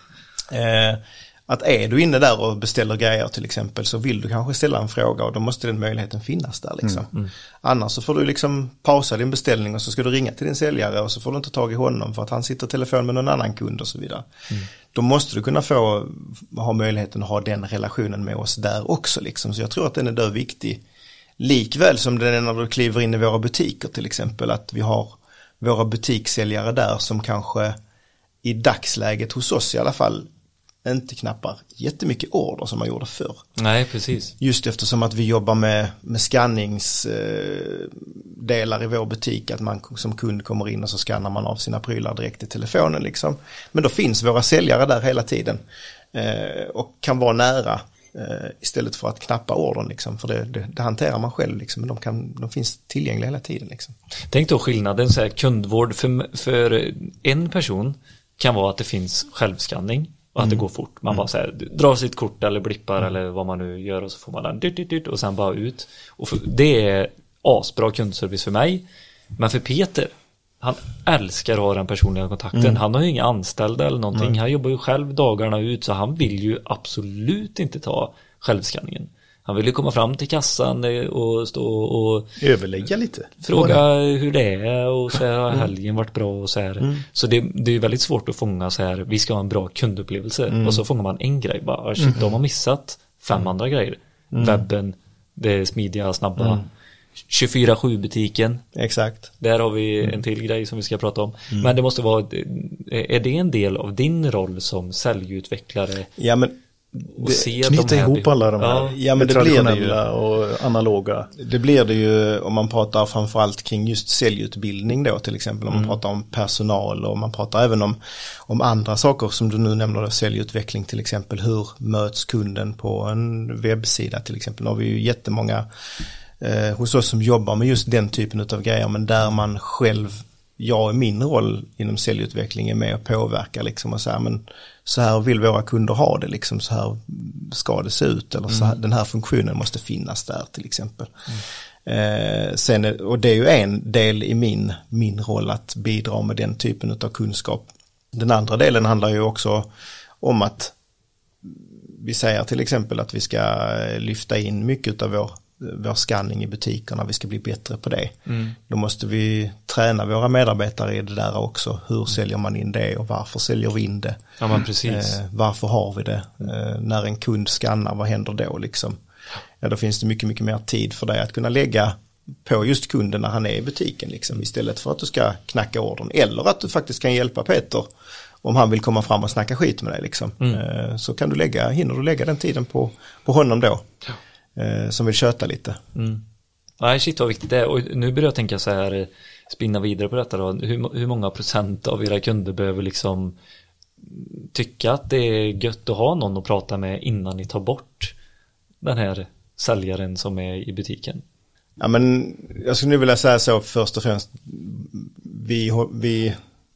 Eh, att är du inne där och beställer grejer till exempel så vill du kanske ställa en fråga och då måste den möjligheten finnas där liksom. Annars så får du liksom pausa din beställning och så ska du ringa till din säljare och så får du inte tag i honom för att han sitter i telefon med någon annan kund och så vidare. Då måste du kunna få ha möjligheten att ha den relationen med oss där också liksom. Så jag tror att den är där viktig. Likväl som den är när du kliver in i våra butiker till exempel att vi har våra butikssäljare där som kanske i dagsläget hos oss i alla fall inte knappar jättemycket order som man gjorde förr. Nej, precis. Just eftersom att vi jobbar med, med skanningsdelar eh, i vår butik, att man som kund kommer in och så skannar man av sina prylar direkt i telefonen liksom. Men då finns våra säljare där hela tiden eh, och kan vara nära eh, istället för att knappa ordern liksom, för det, det, det hanterar man själv liksom, men de, kan, de finns tillgängliga hela tiden liksom. Tänk då skillnaden, så här, kundvård för, för en person kan vara att det finns självskanning och att det går fort. Man bara så här, drar sitt kort eller blippar eller vad man nu gör och så får man den dyrt, dyrt, dyrt, och sen bara ut. Och för, det är asbra kundservice för mig. Men för Peter, han älskar att ha den personliga kontakten. Han har ju inga anställda eller någonting. Han jobbar ju själv dagarna ut så han vill ju absolut inte ta självskanningen. Han vill ju komma fram till kassan eh, och stå och Överlägga lite. fråga hur det är och så här Mm. har helgen varit bra och så här. Så det, det är väldigt svårt att fånga så här, vi ska ha en bra kundupplevelse Mm. och så fångar man en grej bara, ah, shit, då har man missat fem andra grejer. Mm. Webben, det smidiga, snabba, 24-7 butiken, Exakt. där har vi Mm. en till grej som vi ska prata om. Men det måste vara, är det en del av din roll som säljutvecklare? Ja men det, se Knyta ihop alla de här Ja, ja, men det blir det ju. traditionella och analoga. Det blir det ju om man pratar framförallt kring just säljutbildning då till exempel. Om man pratar om personal och man pratar även om, om andra saker som du nu nämner, då, säljutveckling till exempel. Hur möts kunden på en webbsida till exempel. Nu har vi ju jättemånga eh, hos oss som jobbar med just den typen av grejer men där man själv, jag i min roll inom säljutveckling är med och påverkar liksom och säger men så här vill våra kunder ha det liksom, så här ska det se ut eller så här, den här funktionen måste finnas där till exempel. Eh, sen, och det är ju en del i min, min roll att bidra med den typen av kunskap. Den andra delen handlar ju också om att vi säger till exempel att vi ska lyfta in mycket av vår, vår scanning i butikerna, vi ska bli bättre på det. Då måste vi träna våra medarbetare i det där också. Hur säljer man in det och varför säljer vi in det? Ja men precis. Eh, varför har vi det? Eh, när en kund skannar, vad händer då liksom? Ja, då finns det mycket, mycket mer tid för dig att kunna lägga på just kunden när han är i butiken liksom, istället för att du ska knacka ordern. Eller att du faktiskt kan hjälpa Peter om han vill komma fram och snacka skit med dig liksom. Eh, så kan du lägga, hinner du lägga den tiden på, på honom då. Eh, som vill köta lite. Nej, shit vad viktigt det är. Och nu börjar jag tänka så här, eh, spinna vidare på detta då. Hur, hur många procent av era kunder behöver liksom tycka att det är gött att ha någon att prata med innan ni tar bort den här säljaren som är i butiken? Ja men jag skulle nu vilja säga så först och främst. Vi, vi,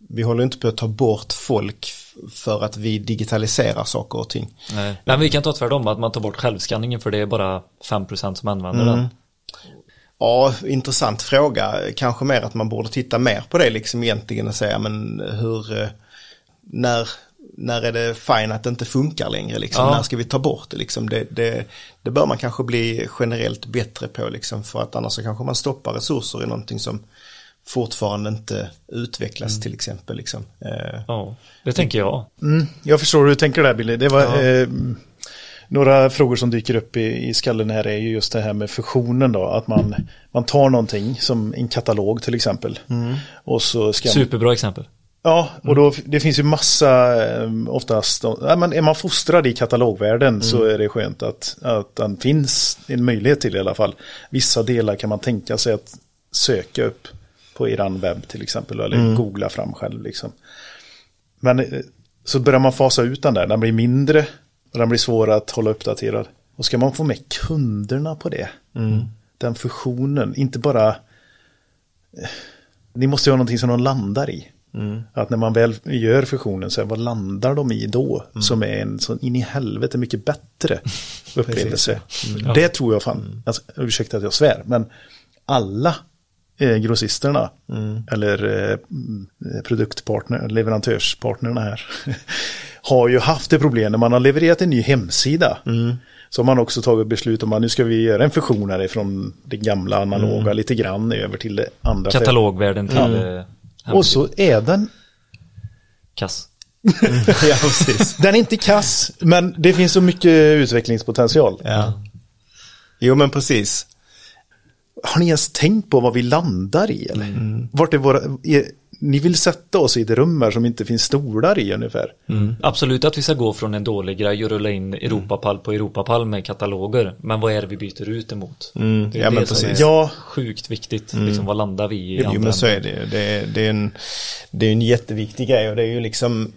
vi håller inte på att ta bort folk för att vi digitaliserar saker och ting. Nej. Men vi kan ta tvärtom, att man tar bort självskanningen för det är bara 5% som använder den. Ja, intressant fråga. Kanske mer att man borde titta mer på det liksom egentligen och säga men hur, eh, när, när är det fine att det inte funkar längre liksom? Ja. När ska vi ta bort det liksom? Det, det, det bör man kanske bli generellt bättre på liksom för att annars så kanske man stoppar resurser i någonting som fortfarande inte utvecklas till exempel liksom. Eh, Ja, det tänker jag. Mm, jag förstår hur du tänker där Billy. Det var eh, några frågor som dyker upp i, i skallen här är ju just det här med fusionen då. Att man, man tar någonting som en katalog till exempel. Och så ska Superbra exempel. Ja, och då, det finns ju massa, eh, oftast, ja, är man fostrad i katalogvärlden så är det skönt att, att den finns en möjlighet till i alla fall. Vissa delar kan man tänka sig att söka upp på eran webb till exempel, eller googla fram själv liksom. Men eh, så börjar man fasa ut den där, den blir mindre och den blir svårare att hålla uppdaterad. Och ska man få med kunderna på det, den fusionen, inte bara eh, ni måste ha någonting som de landar i. Att när man väl gör fusionen, så här, vad landar de i då? Som är en sån in i helvete mycket bättre upplevelse. Det tror jag fan, alltså, ursäkta att jag svär, men alla eh, grossisterna eller eh, mm, produktpartner, leverantörspartnerna här har ju haft det problem när man har levererat en ny hemsida. Så har man också tagit beslut om att nu ska vi göra en fusion här ifrån det gamla analoga lite grann över till det andra. Katalogvärlden till Ja. eh, Och så är den, kass. ja, precis. den är inte kass, men det finns så mycket utvecklingspotential. Ja. Jo men precis. Har ni ens tänkt på vad vi landar i eller? Vart är våra, är, ni vill sätta oss i ett rum här som inte finns stolar i ungefär. Absolut att vi ska gå från en dålig grej och rulla in Europapall på Europapall med kataloger. Men vad är det vi byter ut emot? Det är Mm. Ja, men det som precis. är Ja. sjukt viktigt. Liksom, vad landar vi i? Jo men så är det ju. Det, det, är en, det är en jätteviktig grej och det är ju liksom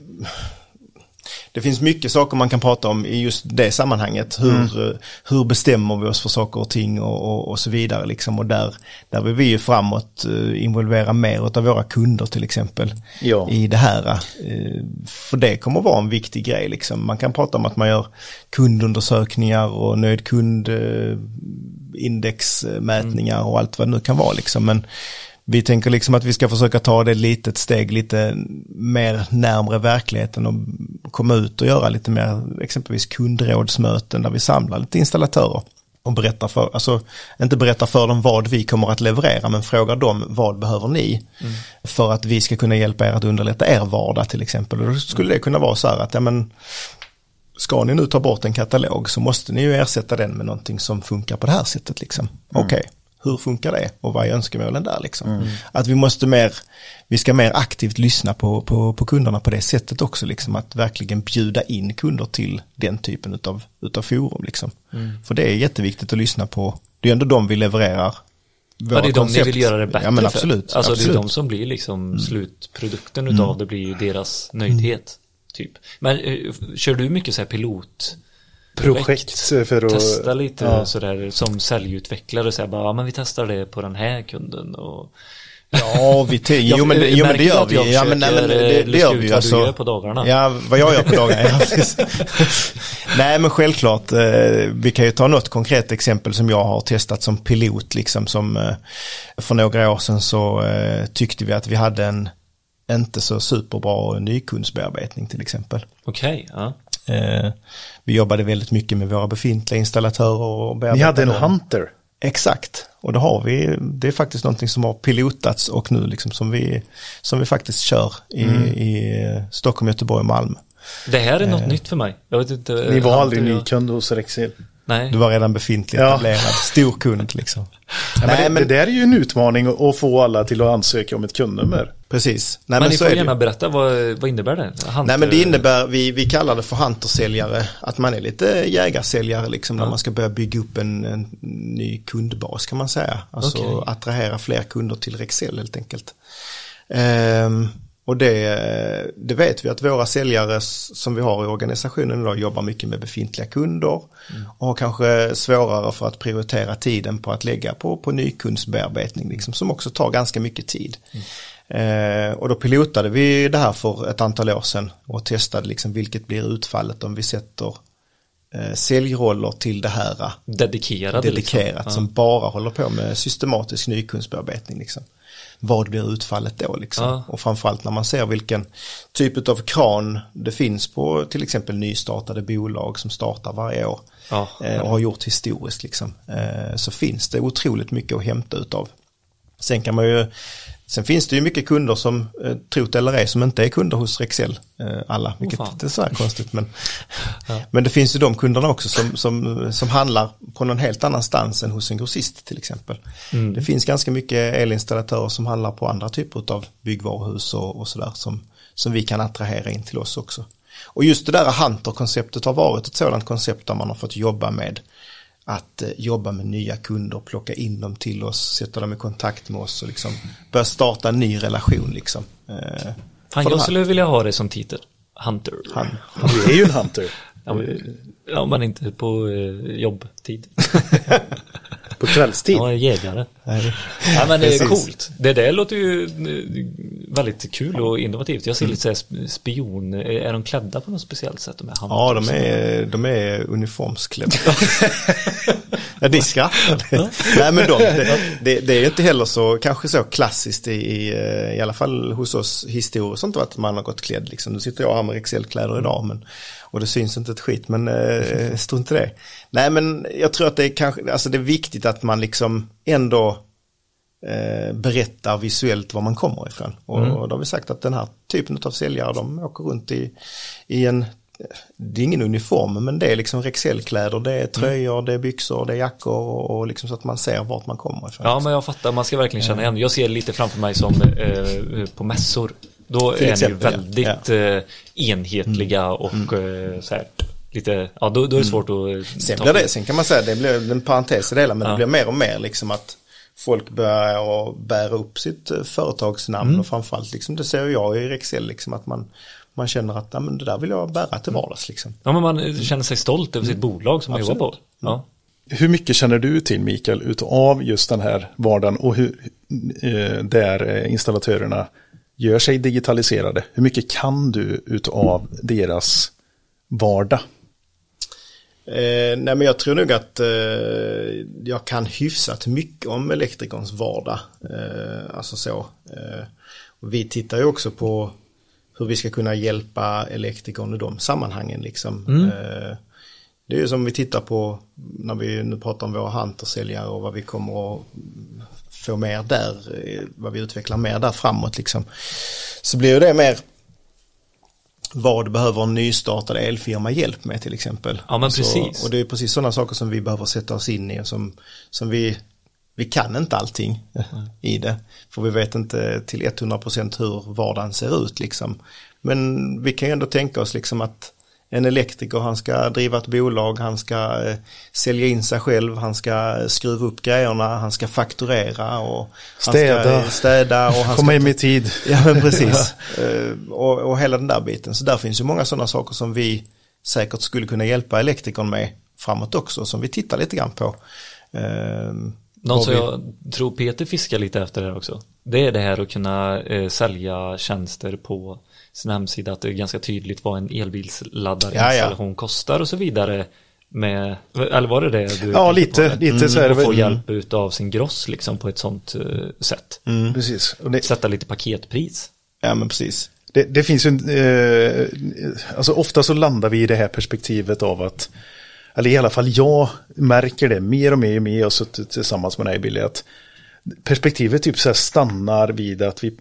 det finns mycket saker man kan prata om i just det sammanhanget. Hur, eh, hur bestämmer vi oss för saker och ting och, och, och så vidare. Liksom. Och där, där vill vi ju framåt eh, involvera mer av våra kunder till exempel Ja. i det här. eh, För det kommer vara en viktig grej. Liksom. Man kan prata om att man gör kundundersökningar och nöjd kund indexmätningar och allt vad det nu kan vara liksom. Men vi tänker liksom att vi ska försöka ta det litet steg lite mer närmre verkligheten och komma ut och göra lite mer exempelvis kundrådsmöten där vi samlar lite installatörer och berättar för, alltså inte berättar för dem vad vi kommer att leverera men frågar dem vad behöver ni för att vi ska kunna hjälpa er att underlätta er vardag till exempel. Och då skulle det kunna vara så här att ja men ska ni nu ta bort en katalog så måste ni ju ersätta den med någonting som funkar på det här sättet liksom. Okej, hur funkar det och vad är önskemålen där liksom? Att vi måste mer, vi ska mer aktivt lyssna på, på, på kunderna på det sättet också liksom. Att verkligen bjuda in kunder till den typen utav, utav forum liksom. För det är jätteviktigt att lyssna på, det är ändå de vi levererar. Ja, det är de ni koncept. vill göra det bättre Ja men för. absolut. Alltså absolut. Mm. det är de som blir liksom slutprodukten utav det blir ju deras nöjdhet. Typ. Men eh, kör du mycket så här pilot projekt för att... Testa lite Ja. sådär som säljutvecklare. Här, bara, ja, men vi testar det på den här kunden. Och, Ja, vi te- jo, men, det- jo men det gör vi. Ja, men, nej, men, det, det gör vi ju. vad du Alltså, gör på dagarna. Ja, vad jag gör på dagarna. Ja, nej, men självklart. Eh, vi kan ju ta något konkret exempel som jag har testat som pilot. Liksom, som, eh, för några år sedan så eh, tyckte vi att vi hade en inte så superbra nykundsbearbetning till exempel. Okej, ja. Eh, vi jobbade väldigt mycket med våra befintliga installatörer och Ni hade en. Hunter. Exakt, och det har vi. Det är faktiskt någonting som har pilotats och nu liksom som vi, som vi faktiskt kör i, Mm. i eh, Stockholm, Göteborg och Malmö. Det här är något nytt för mig. Jag vet inte. Ni var aldrig jag- ny kund hos Rexel. Nej. Du var redan befintlig, Ja. etablerad, stor kund liksom. Ja, men Nej, det, men- det där är ju en utmaning att- få alla till att ansöka om ett kundnummer. Precis. Nej, men, ni så får det gärna berätta, vad, vad innebär det? Hunter- Nej men det innebär, vi, vi kallar det för huntersäljare, att man är lite jägarsäljare liksom när man ska börja bygga upp en, en ny kundbas kan man säga. Alltså Okej. attrahera fler kunder till Rexel helt enkelt. Ehm, och det, det vet vi att våra säljare som vi har i organisationen idag jobbar mycket med befintliga kunder och har kanske svårare för att prioritera tiden på att lägga på, på nykundsbearbetning liksom, som också tar ganska mycket tid. Eh, och då pilotade vi det här för ett antal år sedan och testade liksom vilket blir utfallet om vi sätter eh, säljroller till det här eh, Dedikerade dedikerat liksom. som bara håller på med systematisk nykundsbearbetning. Liksom. Vad blir utfallet då liksom? Ja. Och framförallt när man ser vilken typ av kran det finns på till exempel nystartade bolag som startar varje år Ja. eh, och har gjort historiskt liksom. Eh, så finns det otroligt mycket att hämta utav. Sen kan man ju Sen finns det ju mycket kunder som, eh, trot eller ej, som inte är kunder hos Rexel. Eh, alla, vilket inte är så här konstigt. Men, men det finns ju de kunderna också som, som, som handlar på någon helt annanstans än hos en grossist till exempel. Det finns ganska mycket elinstallatörer som handlar på andra typer av byggvaruhus och, och sådär som, som vi kan attrahera in till oss också. Och just det där Hunter-konceptet har varit ett sådant koncept där man har fått jobba med att eh, jobba med nya kunder, plocka in dem till oss, sätta dem i kontakt med oss och liksom börja starta en ny relation liksom. Eh, Fan, jag skulle vilja ha det som titel. Hunter. Han, Det är ju en Hunter. Ja, men, ja, men inte på eh, jobbtid. På kvällstid. Jag är jägare. nej, Ja, men det är Precis. coolt. Det där låter ju eh, väldigt kul och innovativt. Jag ser lite så här sp- spion. Är de klädda på något speciellt sätt? De här ja, de är, de är uniformsklädda. ja, det är skrattar. Nej, men de, det, det, det är inte heller så, kanske så klassiskt i, i, eh, i alla fall hos oss historiskt, inte att man har gått klädd liksom. Nu sitter jag här med Rexel-kläder idag, men och det syns inte ett skit, men eh, strunt i det. Nej, men jag tror att det är kanske, alltså det är viktigt att man liksom ändå eh, berättar visuellt var man kommer ifrån. Och, och då har vi sagt att den här typen av säljare, de åker runt i, i en, det är ingen uniform, men det är liksom Rexel-kläder, det är tröjor, det är byxor, det är jackor och, och liksom så att man ser vart man kommer ifrån. Ja, men jag fattar. Man ska verkligen känna igen. Jag ser lite framför mig som eh, på mässor. Då Till är ni exempel, ja. väldigt eh, enhetliga och eh, så här, lite, ja då, då är det svårt att eh, Sen blir det, sen kan man säga, det blir en parentes i det hela, men Ja. det blir mer och mer liksom att folk börjar bära upp sitt eh, företagsnamn Mm. och framförallt liksom, det ser jag i Rexel liksom att man, man känner att ja, men det där vill jag bära till vardags liksom. Ja, men man känner sig stolt över sitt bolag som man jobbar på. Ja. Hur mycket känner du till Mikael utav just den här vardagen och hur, eh, där eh, installatörerna gör sig digitaliserade? Hur mycket kan du utav deras vardag? Eh, nej men jag tror nog att eh, jag kan hyfsat mycket om elektrikerns vardag. Eh, alltså så. Eh, vi tittar ju också på hur vi ska kunna hjälpa elektrikern i de sammanhangen liksom. Eh, det är ju som vi tittar på när vi nu pratar om våra huntersäljare och vad vi kommer att få mer där, eh, vad vi utvecklar mer där framåt liksom. Så blir det mer vad behöver en nystartad elfirma hjälp med till exempel. Ja, men Så- precis. och det är precis sådana saker som vi behöver sätta oss in i och som, som vi, vi kan inte allting i det. För vi vet inte till 100% hur vardagen ser ut liksom. Men vi kan ju ändå tänka oss liksom att en elektriker, han ska driva ett bolag, han ska eh, sälja in sig själv, han ska skruva upp grejerna, han ska fakturera och han Städa. ska städa och han Komma ska hem i tid. Ja men precis. Eh, och, och hela den där biten. Så där finns ju många sådana saker som vi säkert skulle kunna hjälpa elektrikern med framåt också som vi tittar lite grann på. Ehm, Något vad som vi- jag tror Peter fiskar lite efter här också. Det är det här att kunna eh, sälja tjänster på sin hemsida. Att det är ganska tydligt vad en elbilsladdarinstallation kostar och så vidare. Med, eller var det det du Ja, lite, på? lite så är det Och få väl. hjälp utav sin gross liksom på ett sånt eh, sätt. Precis. Och det, Sätta lite paketpris. Ja men precis. Det, det finns ju, en, eh, alltså ofta så landar vi i det här perspektivet av att, eller i alla fall jag märker det mer och mer och mer, jag har suttit tillsammans med dig Billy, att perspektivet typ så här stannar vid att vi,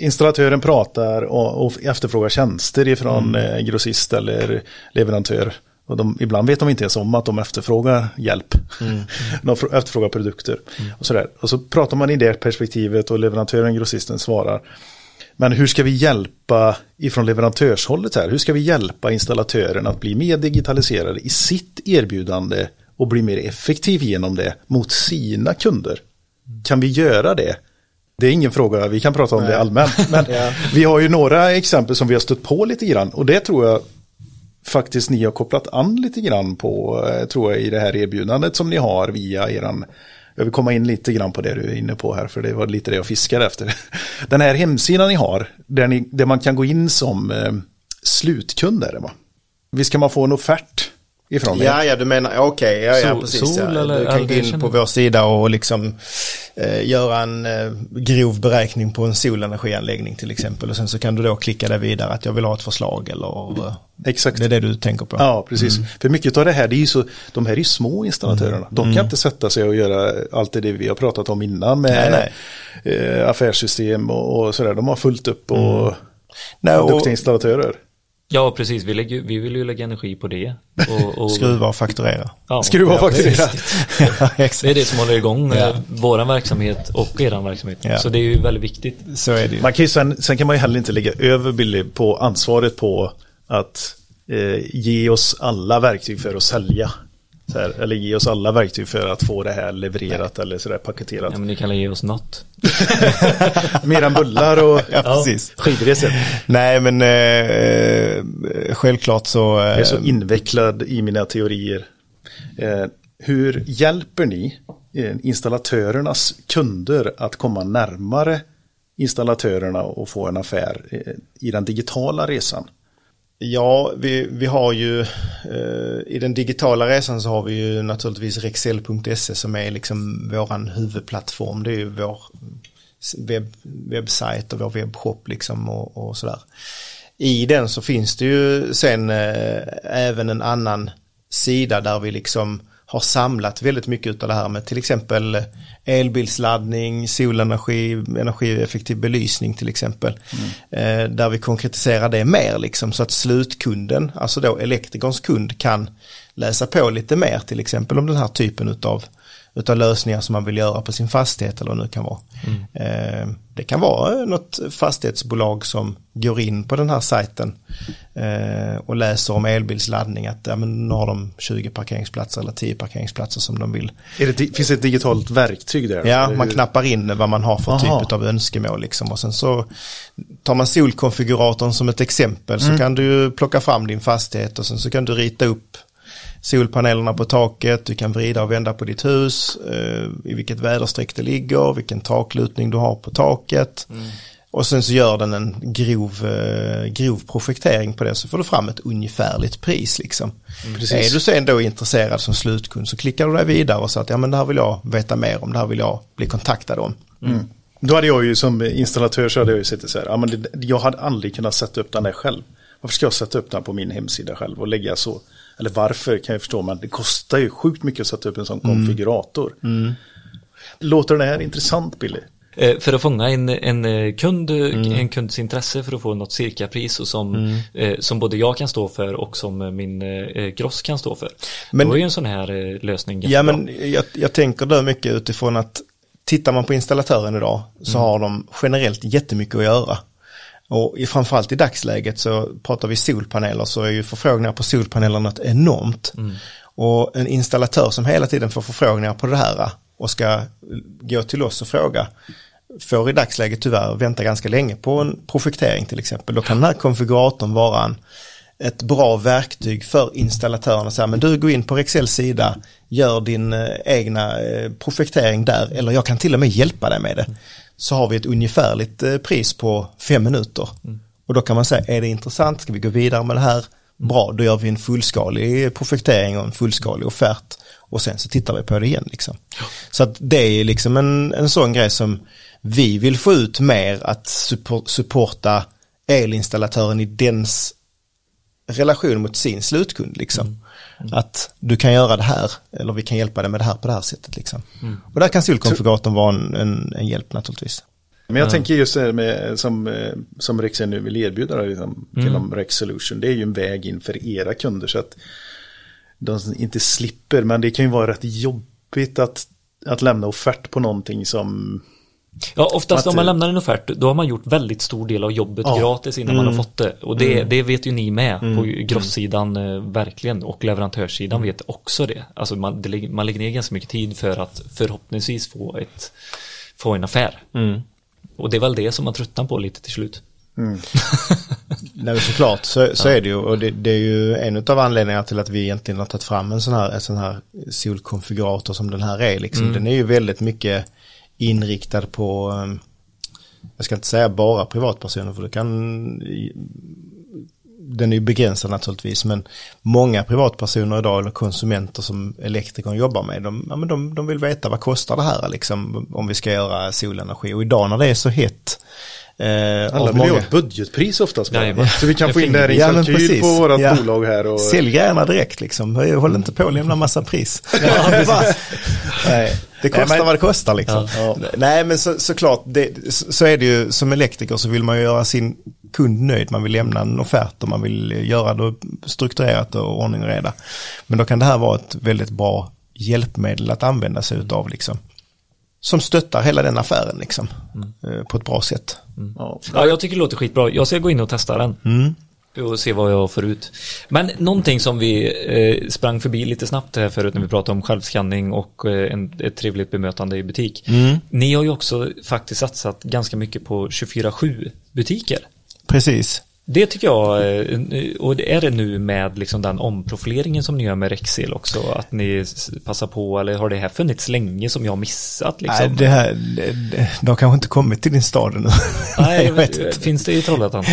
installatören pratar och, och efterfrågar tjänster ifrån eh, grossist eller leverantör. Och de, ibland vet de inte ens om att de efterfrågar hjälp. de fr- efterfrågar produkter. Och, sådär. och så pratar man i det perspektivet och leverantören, grossisten svarar. Men hur ska vi hjälpa ifrån leverantörshållet här? Hur ska vi hjälpa installatören att bli mer digitaliserade i sitt erbjudande och bli mer effektiv genom det mot sina kunder? Kan vi göra det? Det är ingen fråga, vi kan prata om det allmänt. Men vi har ju några exempel som vi har stött på lite grann och det tror jag faktiskt ni har kopplat an lite grann på, eh, tror jag, i det här erbjudandet som ni har via eran jag vill komma in lite grann på det du är inne på här, för det var lite det jag fiskade efter. Den här hemsidan ni har, där, ni, där man kan gå in som eh, slutkund, är det va? Visst kan man få en offert ifrån er? Ja, ja, du menar, okej, ja, ja, Sol- precis. sol ja. du kan gå det in på vår sida och liksom eh, göra en eh, grov beräkning på en solenergianläggning till exempel. Och sen så kan du då klicka där vidare att jag vill ha ett förslag eller eh, Exakt. det är det du tänker på. Ja, precis. För mycket av det här, det är ju så, de här är ju små installatörerna. De kan inte sätta sig och göra allt det vi har pratat om innan med Nej, Eh, affärssystem och, och sådär. De har fullt upp och Nej, och duktiga installatörer. Ja, precis. Vi, lägger, vi vill ju lägga energi på det. Och, och, skruva och fakturera. Ja, Skruva och ja, fakturera. ja, Det är det som håller igång Ja. eh, våran verksamhet och eran verksamhet. Ja. Så det är ju väldigt viktigt. Så är det ju. Man kan ju sen, sen kan man ju heller inte lägga över på ansvaret på att eh, ge oss alla verktyg för att sälja. Så här, eller ge oss alla verktyg för att få det här levererat eller sådär paketerat. Ja, men ni kan ge oss något. Mer än bullar och Ja, precis. skidresor. Nej, men eh, självklart så... Eh, Jag är så invecklad i mina teorier. Eh, hur hjälper ni eh, installatörernas kunder att komma närmare installatörerna och få en affär eh, i den digitala resan? Ja, vi, vi har ju eh, i den digitala resan så har vi ju naturligtvis rexel.se som är liksom våran huvudplattform. Det är ju vår webb, webbsajt och vår webbshop liksom och, och sådär. I den så finns det ju sen eh, även en annan sida där vi liksom har samlat väldigt mycket av det här med till exempel elbilsladdning, solenergi, energieffektiv belysning till exempel. Eh, där vi konkretiserar det mer liksom så att slutkunden, alltså då elektrikerns kund kan läsa på lite mer till exempel om den här typen utav utav lösningar som man vill göra på sin fastighet eller vad det nu kan vara. Eh, det kan vara något fastighetsbolag som går in på den här sajten eh, och läser om elbilsladdning att ja, men nu har de 20 parkeringsplatser eller 10 parkeringsplatser som de vill. Det, finns det ett digitalt verktyg där? Ja, man knappar in vad man har för Aha. typ av önskemål liksom och sen så tar man solkonfiguratorn som ett exempel så kan du plocka fram din fastighet och sen så kan du rita upp solpanelerna på taket, du kan vrida och vända på ditt hus, eh, i vilket väderstreck det ligger, vilken taklutning du har på taket. Och sen så gör den en grov, eh, grov projektering på det så får du fram ett ungefärligt pris liksom. Precis. Är du sen då intresserad som slutkund så klickar du dig vidare och säger att ja men det här vill jag veta mer om, det här vill jag bli kontaktad om. Då hade jag ju som installatör så hade jag ju sett så här, ja, men det, jag hade aldrig kunnat sätta upp den där själv. Varför ska jag sätta upp den på min hemsida själv och lägga så? Eller varför kan jag förstå, men det kostar ju sjukt mycket att sätta upp en sån konfigurator. Låter det här intressant Billy? Eh, För att fånga en, en eh, kund, en kunds intresse för att få något cirkapris och som, eh, som både jag kan stå för och som eh, min eh, gross kan stå för. Men- Då är ju en sån här eh, lösning Ja jättebra. men jag, jag tänker då mycket utifrån att tittar man på installatören idag så har de generellt jättemycket att göra. Och i, framförallt i dagsläget så pratar vi solpaneler så är ju förfrågningar på solpaneler något enormt. Och en installatör som hela tiden får förfrågningar på det här och ska gå till oss och fråga får i dagsläget tyvärr vänta ganska länge på en projektering till exempel. Då kan den här konfiguratorn vara en, ett bra verktyg för installatörerna. att säga, men du går in på Rexels sida, gör din eh, egna eh, projektering där eller jag kan till och med hjälpa dig med det. Så har vi ett ungefärligt eh, pris på fem minuter. Och då kan man säga, är det intressant, ska vi gå vidare med det här? Bra, då gör vi en fullskalig projektering och en fullskalig offert. Och sen så tittar vi på det igen liksom. Så att det är liksom en, en sån grej som vi vill få ut mer att suppor- supporta elinstallatören i dens relation mot sin slutkund liksom. Att du kan göra det här eller vi kan hjälpa dig med det här på det här sättet liksom. Och där kan solkonfiguratorn vara en, en, en hjälp naturligtvis. Men jag tänker just det här med, som, eh, som Rexel nu vill erbjuda liksom, genom Rex Solution. Det är ju en väg in för era kunder så att de inte slipper. Men det kan ju vara rätt jobbigt att, att lämna offert på någonting som Ja, oftast Att- om man lämnar en offert, då har man gjort väldigt stor del av jobbet Ja. gratis innan man har fått det. Och det, det vet ju ni med på grosssidan eh, verkligen och leverantörssidan vet också det. Alltså man, det, man lägger ner ganska mycket tid för att förhoppningsvis få, ett, få en affär. Och det är väl det som man tröttnar på lite till slut. Nej, men såklart så, så är det ju och det, det är ju en av anledningarna till att vi egentligen har tagit fram en sån här, en sån här solkonfigurator som den här är. Liksom. Den är ju väldigt mycket inriktad på, eh, jag ska inte säga bara privatpersoner för det kan, den är ju begränsad naturligtvis men många privatpersoner idag eller konsumenter som elektrikern jobbar med de, ja, men de, de vill veta vad kostar det här liksom om vi ska göra solenergi. Och idag när det är så hett eh, alla vill ju ha många- ett budgetpris oftast. bara. Jajamän. Så vi kan få in det här i Ja, en men kalkyl på vårat Ja. bolag här. Och, Sälj gärna direkt liksom. Håll inte på att lämna massa pris. Nej, det kostar Nej, men- vad det kostar liksom. Ja. Nej men så, såklart, det, så så är det ju som elektriker så vill man ju göra sin kund nöjd. Man vill lämna en offert och man vill göra det strukturerat och ordning och reda. Men då kan det här vara ett väldigt bra hjälpmedel att använda sig utav liksom. Som stöttar hela den affären liksom. eh, På ett bra sätt. ja. Ja, jag tycker det låter skitbra. Jag ska gå in och testa den. Och se vad jag får ut. Men någonting som vi eh, sprang förbi lite snabbt här förut när vi pratade om självskanning och eh, en, ett trevligt bemötande i butik. Ni har ju också faktiskt satsat ganska mycket på 24-7 butiker. Precis. Det tycker jag, eh, och det är det nu med liksom den omprofileringen som ni gör med Rexel också? Att ni passar på, eller har det här funnits länge som jag har missat? Liksom? Nej, det här, de kanske inte kommit till din stad ännu. Nej, finns det i Trollhättan?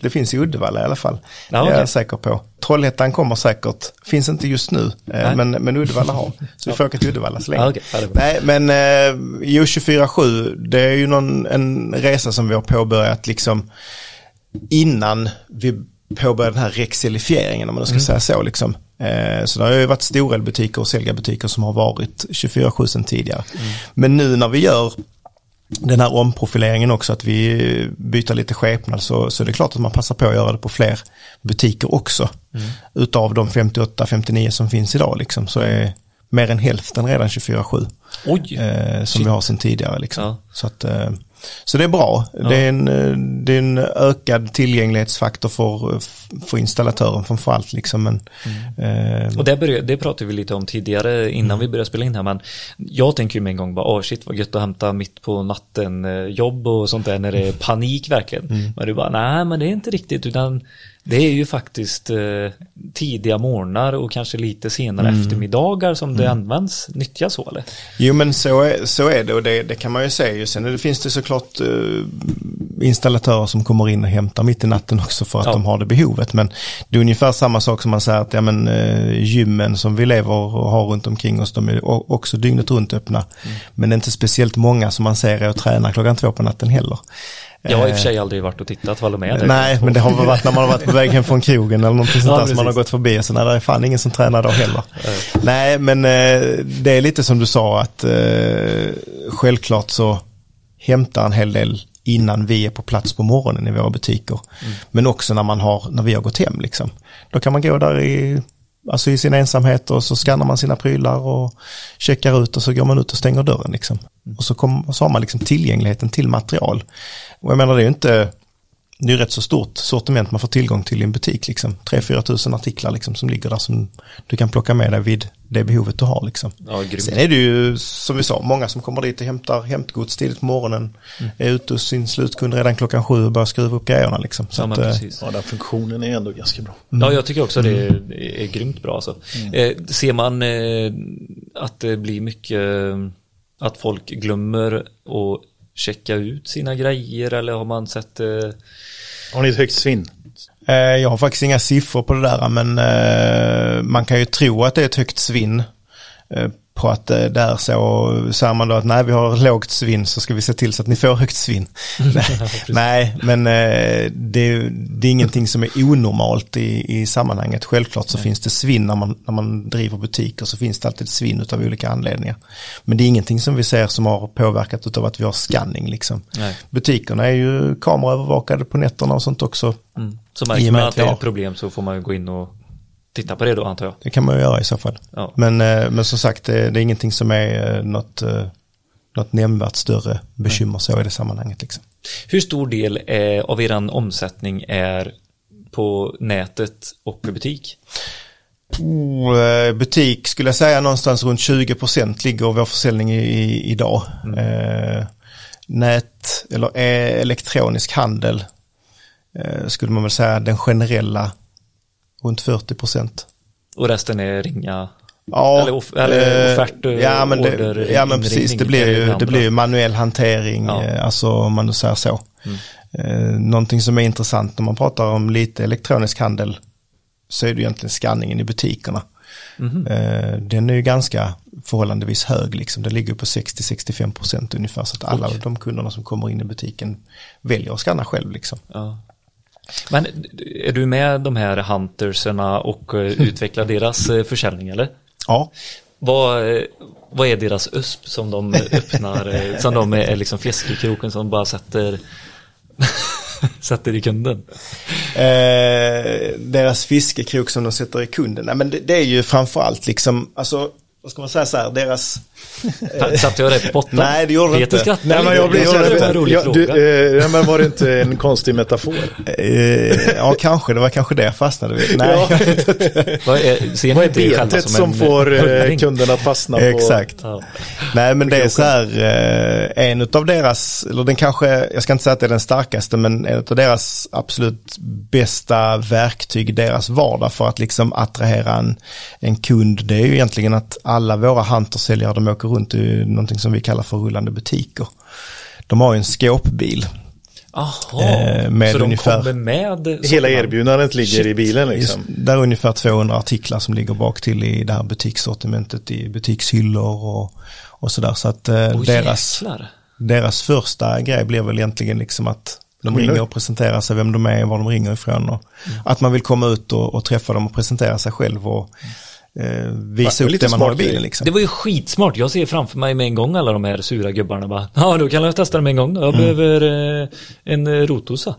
Det finns i Uddevalla i alla fall. Ja, Det är jag säker på. Trollhättan kommer säkert, finns inte just nu, eh, Nej. men, men Uddevalla har. Så vi får åka till Uddevalla så länge. Ja, okej. Ja. Nej, men eh, jo 24-7, det är ju någon, en resa som vi har påbörjat liksom innan vi påbörjade den här rexelifieringen om man ska säga så liksom. Eh, så det har ju varit storelbutiker och säljarbutiker som har varit 24-7 sedan tidigare. Men nu när vi gör den här omprofileringen också, att vi byter lite skepnad så, så det är klart att man passar på att göra det på fler butiker också. Utav de 58-59 som finns idag liksom, så är mer än hälften redan 24-7. Oj! Eh, som vi har sedan tidigare liksom. Ja. Så, att, eh, så det är bra. Det, är en, eh, det är en ökad tillgänglighetsfaktor för, för installatören framförallt liksom. Men, eh, Och det, började, det pratade vi lite om tidigare innan vi började spela in här men jag tänker ju med en gång bara, åh shit vad gött att hämta mitt på natten eh, jobb och sånt där när det är panik verkligen. Men du bara, nej men det är inte riktigt utan det är ju faktiskt eh, tidiga morgnar och kanske lite senare eftermiddagar som det används, nyttjas så eller? Jo men så är, så är det och det, det kan man ju säga. Sen det finns det såklart eh, installatörer som kommer in och hämtar mitt i natten också för att Ja. de har det behovet. Men det är ungefär samma sak som man säger att ja, men, eh, gymmen som vi lever och har runt omkring oss de är också dygnet runt öppna. Men det är inte speciellt många som man ser är och tränar klockan två på natten heller. Jag har i och Eh, för sig aldrig varit och tittat vad de är. Nej, men det har väl varit när man har varit på väg hem från krogen eller någonting sånt Ja, där som man har gått förbi och så nej, det är fan ingen som tränar då heller. Nej, men eh, det är lite som du sa att eh, självklart så hämtar en hel del innan vi är på plats på morgonen i våra butiker. Men också när man har, när vi har gått hem liksom. Då kan man gå där i, alltså i sin ensamhet och så skannar man sina prylar och checkar ut och så går man ut och stänger dörren liksom. Och så, kom, och så har man liksom tillgängligheten till material. Och jag menar det är ju inte, det är rätt så stort sortiment man får tillgång till i en butik liksom. 3-4 tusen artiklar liksom som ligger där som du kan plocka med dig vid det behovet du har liksom. Ja. Sen är det ju som vi sa, många som kommer dit och hämtar hämtgods tidigt på morgonen. Mm. Är ute hos sin slutkund redan klockan sju och börjar skruva upp grejerna liksom. Så Ja, att, eh, precis. Ja, den funktionen är ändå ganska bra. Ja, jag tycker också det är, är grymt bra alltså. Eh, ser man eh, att det blir mycket, eh, att folk glömmer att checka ut sina grejer eller har man sett eh, Har ni ett högt svinn? Eh, Jag har faktiskt inga siffror på det där men eh, man kan ju tro att det är ett högt svinn eh, på att eh, där så säger man då att nej vi har lågt svinn så ska vi se till så att ni får högt svinn. nej, nej, men eh, det, det är ingenting som är onormalt i, i sammanhanget. Självklart så finns det svinn när man, när man driver butiker så finns det alltid svinn av olika anledningar. Men det är ingenting som vi ser som har påverkat av att vi har scanning liksom. Nej. Butikerna är ju kameraövervakade på nätterna och sånt också. mm, så märker man att det är ett problem så får man ju gå in och titta på det då antar jag. Det kan man ju göra i så fall. Ja. Men, eh, men som sagt, det, det är ingenting som är eh, något, eh, något nämnvärt större bekymmer så i det sammanhanget. Liksom. Hur stor del är, av eran omsättning är på nätet och i butik? Eh, butik skulle jag säga någonstans runt 20% ligger vår försäljning i, idag. Eh, nät eller eh, elektronisk handel eh, skulle man väl säga den generella runt 40%. Och resten är ringa? Ja, Eller off- eller eh, offert, eh, ja, men det, order, ja men precis, det blir ju, det blir ju manuell hantering, Ja. eh, alltså om man nu säger så. Eh, någonting som är intressant när man pratar om lite elektronisk handel så är det egentligen skanningen i butikerna. Mhm. Eh, den är ju ganska förhållandevis hög, liksom. det ligger på 60-65% ungefär, så att alla de kunderna som kommer in i butiken väljer att skanna själv. Liksom. Ja. Men är du med de här hunterserna och eh, utvecklar deras eh, försäljning eller? Ja, Vad, eh, vad är deras USP som de öppnar, som de är liksom fiskekroken som bara sätter, sätter i kunden? Eh, deras fiskekrok som de sätter i kunden. Nej, men det, det är ju framförallt liksom, alltså, vad ska man säga så här, deras... Satte jag rätt på botten? Nej, det gjorde du Peter inte. Nej, men jag så det var en rolig ja, fråga. du, eh, nej, men var det inte en konstig metafor? Eh, ja, kanske, det var kanske det jag fastnade vid. Nej, Ja. Vad är, ser Vad är inte er själva betet som, som en får eh, kunden att fastna på? exakt. Ja. Nej, men det är så här, eh, en av deras, eller den kanske, jag ska inte säga att det är den starkaste, men en av deras absolut bästa verktyg i deras vardag för att liksom attrahera en, en kund, det är ju egentligen att alla våra huntersäljare, de åker runt i någonting som vi kallar för rullande butiker. De har ju en skåpbil. Jaha, Eh, med så de ungefär- kommer med Hela erbjudandet ligger Shit. i bilen liksom. Just, där är ungefär 200 artiklar som ligger bak till i det här butikssortimentet i butikshyllor och, och sådär. Så att eh, Åh, deras, jäklar. deras första grej blir väl egentligen liksom att de ringer och presenterar sig vem de är, var de ringer ifrån och att man vill komma ut och, och träffa dem och presentera sig själv och eh, visa upp det man har i bilen liksom. Det var ju skitsmart. Jag ser framför mig med en gång alla de här sura gubbarna bara. Ja, då kan jag testa det med en gång då. Jag behöver eh, en eh, rotosa.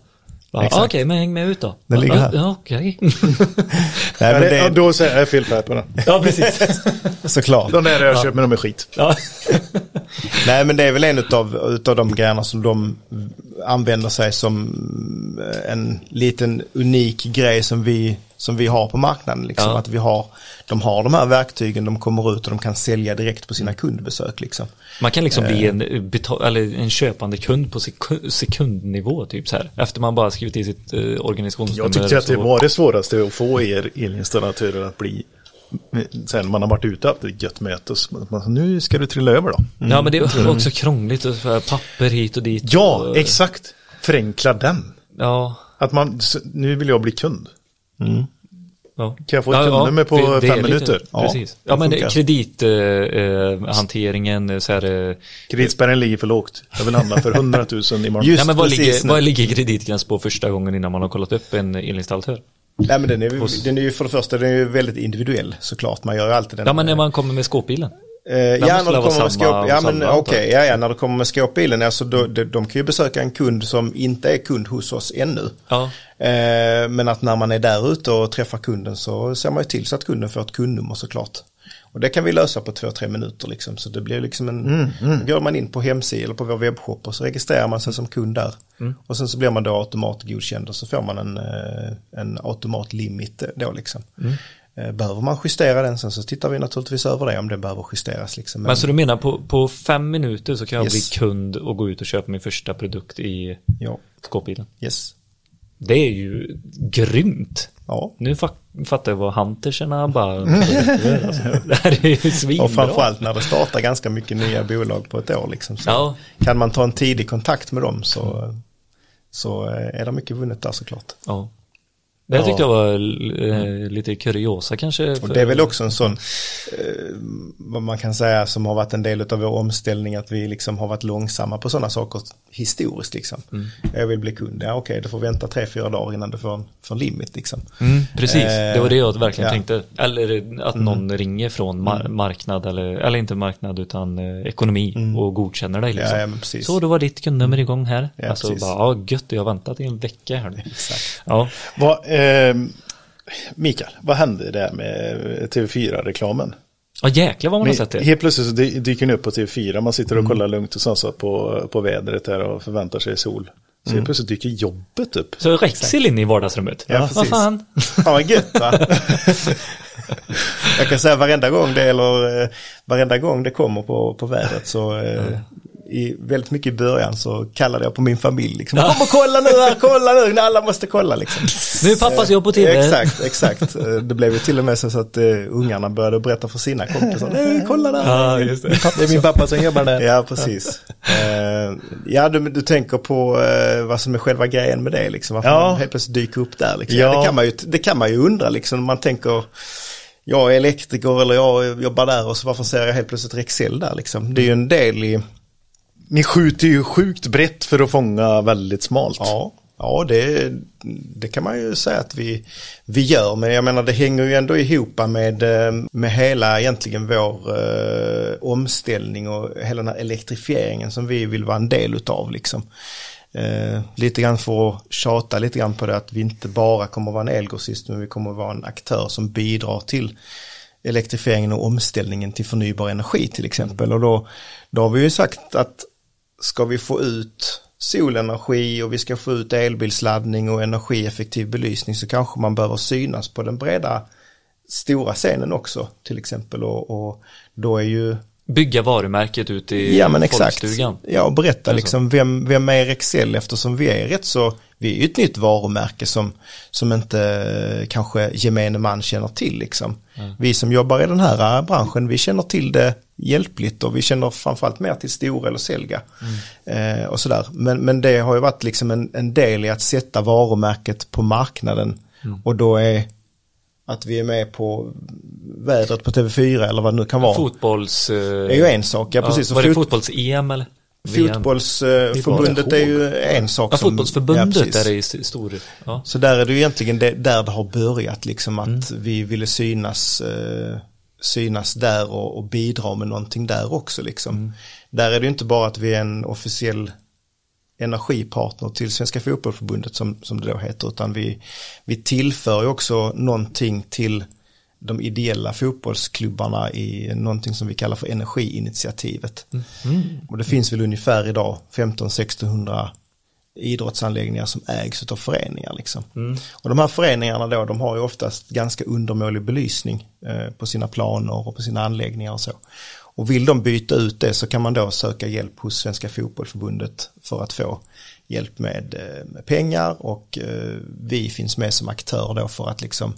Ah, Okej, men häng med ut då. Den ligger ja, här. Ja, okej. Nej, men det, ja, då säger jag fel färg på den. ja, precis. såklart. De där jag köpt men de är skit. Ja. Nej men det är väl en utav, utav de grejerna som de använder sig som en liten unik grej som vi, som vi har på marknaden. Liksom. Ja. Att vi har, de har de här verktygen, de kommer ut och de kan sälja direkt på sina kundbesök. Liksom. Man kan liksom bli Eh. en, en köpande kund på sek- sekundnivå typ så här. Efter man bara skrivit i sitt eh, organisationsnummer. Jag tyckte att det var det svåraste att få er elinstallatörer att bli Sen man har varit ute och haft ett gött möte nu ska du trilla över då. Ja men det var också krångligt papper hit och dit. Ja, och, exakt. Förenkla den. Ja. Att man, nu vill jag bli kund. Ja. Kan jag få ett kundnummer på för det är fem lite- minuter? Ja, Precis. det Ja men kredithanteringen, eh, hanteringen, så här, eh, Kreditspärren ligger för lågt. Jag vill handla för 100 000 imorgon. Just ja, men vad, precis ligger, vad ligger kreditgräns på första gången innan man har kollat upp en elinstallatör? Nej men den är, den är ju för det första den är ju väldigt individuell såklart. Man gör ju alltid den. Ja men när man kommer med skåpbilen. Eh, ja, när du kommer med skåp, ja men okej, ja, ja, när du kommer med skåpbilen, alltså då, de, de kan ju besöka en kund som inte är kund hos oss ännu. Ja. Eh, men att när man är där ute och träffar kunden så ser man ju till så att kunden får ett kundnummer såklart. Och det kan vi lösa på två, tre minuter liksom. Så det blir liksom en, då går man in på hemsidan eller på vår webbshop och så registrerar man sig som kund där. Och sen så blir man då automatgodkänd och så får man en, eh, en automatlimit då liksom. Eh, Behöver man justera den sen så tittar vi naturligtvis över det om det behöver justeras liksom. Men så du menar på, på fem minuter så kan jag Yes. bli kund och gå ut och köpa min första produkt i Ja, skåpbilen? yes. Det är ju grymt. Ja. Nu fa- fattar jag vad hunterserna bara alltså, Det här är ju svinbra. Och framförallt när det startar ganska mycket nya bolag på ett år liksom. Ja. Kan man ta en tidig kontakt med dem så, så eh, är det mycket vunnet där såklart. Ja. Det Ja. tyckte jag var eh, lite kuriosa kanske. Och för- det är väl också en sån, eh, vad man kan säga som har varit en del av vår omställning, att vi liksom har varit långsamma på sådana saker historiskt liksom. Jag vill bli kund, ja okej, du får vänta tre, fyra dagar innan du får en, en limit liksom. Mm, precis, det var det jag verkligen ja. tänkte. Eller att någon ringer från mar- marknad, eller, eller inte marknad utan eh, ekonomi och godkänner dig. Liksom. Ja, ja. Så då var ditt kundnummer igång här. Ja, alltså precis. bara, ja gött, jag har väntat i en vecka här nu. Exakt. Ja, Vad, eh, Mikael, vad hände där med TV4-reklamen? ja jäklar vad man har sett det. Helt plötsligt så dy- dyker den upp på TV4, man sitter och kollar lunggt och sansat på, på vädret här och förväntar sig sol. Så helt plötsligt dyker jobbet upp. Så Rexil in i vardagsrummet. Ja, vad precis. fan. Fan vad gött va? Jag kan säga varenda gång det, eller eh, varenda gång det kommer på, på vädret så eh, i, väldigt mycket i början så kallade jag på min familj liksom. Kom och kolla nu här, kolla nu, när alla måste kolla liksom. Nu är pappas jobb på tv. Exakt, exakt. Eh, Det blev ju till och med så att uh, ungarna började berätta för sina kompisar. Nej, kolla där. Ja, det. Det är min pappa som jobbar där. Ja, precis. Eh, ja, du, du tänker på eh, vad som är själva grejen med det, liksom. Varför Ja. man helt plötsligt dyker upp där. Liksom. Ja. Ja. det, kan man ju, det kan man ju undra, liksom. Man tänker, jag är elektriker eller jag jobbar där och så varför ser jag helt plötsligt Rexel där, liksom. Det är ju en del i, ni skjuter ju sjukt brett för att fånga väldigt smalt. ja, ja det, det kan man ju säga att vi, vi gör. Men jag menar, det hänger ju ändå ihop med, eh, med hela egentligen vår eh, omställning och hela den här elektrifieringen som vi vill vara en del utav, liksom. Eh, lite grann för att tjata lite grann på det att vi inte bara kommer att vara en elgrossist men vi kommer att vara en aktör som bidrar till elektrifieringen och omställningen till förnybar energi till exempel. Och då, då har vi ju sagt att ska vi få ut solenergi och vi ska få ut elbilsladdning och energieffektiv belysning så kanske man behöver synas på den breda stora scenen också till exempel. Och, och då är ju Bygga varumärket ut i Ja men exakt. folkstugan. Ja och berätta liksom vem, vem är Rexel eftersom vi är rätt så, vi är ju ett nytt varumärke som, som inte eh, kanske gemene man känner till liksom. Vi som jobbar i den här eh, branschen, vi känner till det hjälpligt och vi känner framförallt mer till Stora eller Selga. Eh, och sådär. Men, men det har ju varit liksom en, en del i att sätta varumärket på marknaden och då är att vi är med på vädret på TV4 eller vad det nu kan vara. Fotbolls... Det är ju en sak, ja precis. Och var det fot- fotbolls-EM eller? VM? Fotbollsförbundet är ju en sak Ja, som... fotbollsförbundet ja, precis. är det i st- stor... Ja. Så där är det ju egentligen det, där det har börjat liksom att Mm. vi ville synas, eh, synas där och, och bidra med någonting där också liksom. Mm. Där är det ju inte bara att vi är en officiell energipartner till Svenska Fotbollförbundet som, som det då heter utan vi, vi tillför ju också någonting till de ideella fotbollsklubbarna i någonting som vi kallar för energiinitiativet. Och det finns väl ungefär idag 15-1600 idrottsanläggningar som ägs av föreningar. Liksom. Och de här föreningarna då, de har ju oftast ganska undermålig belysning eh, på sina planer och på sina anläggningar och så. Och vill de byta ut det så kan man då söka hjälp hos Svenska Fotbollförbundet för att få hjälp med, eh, med pengar och eh, vi finns med som aktör då för att liksom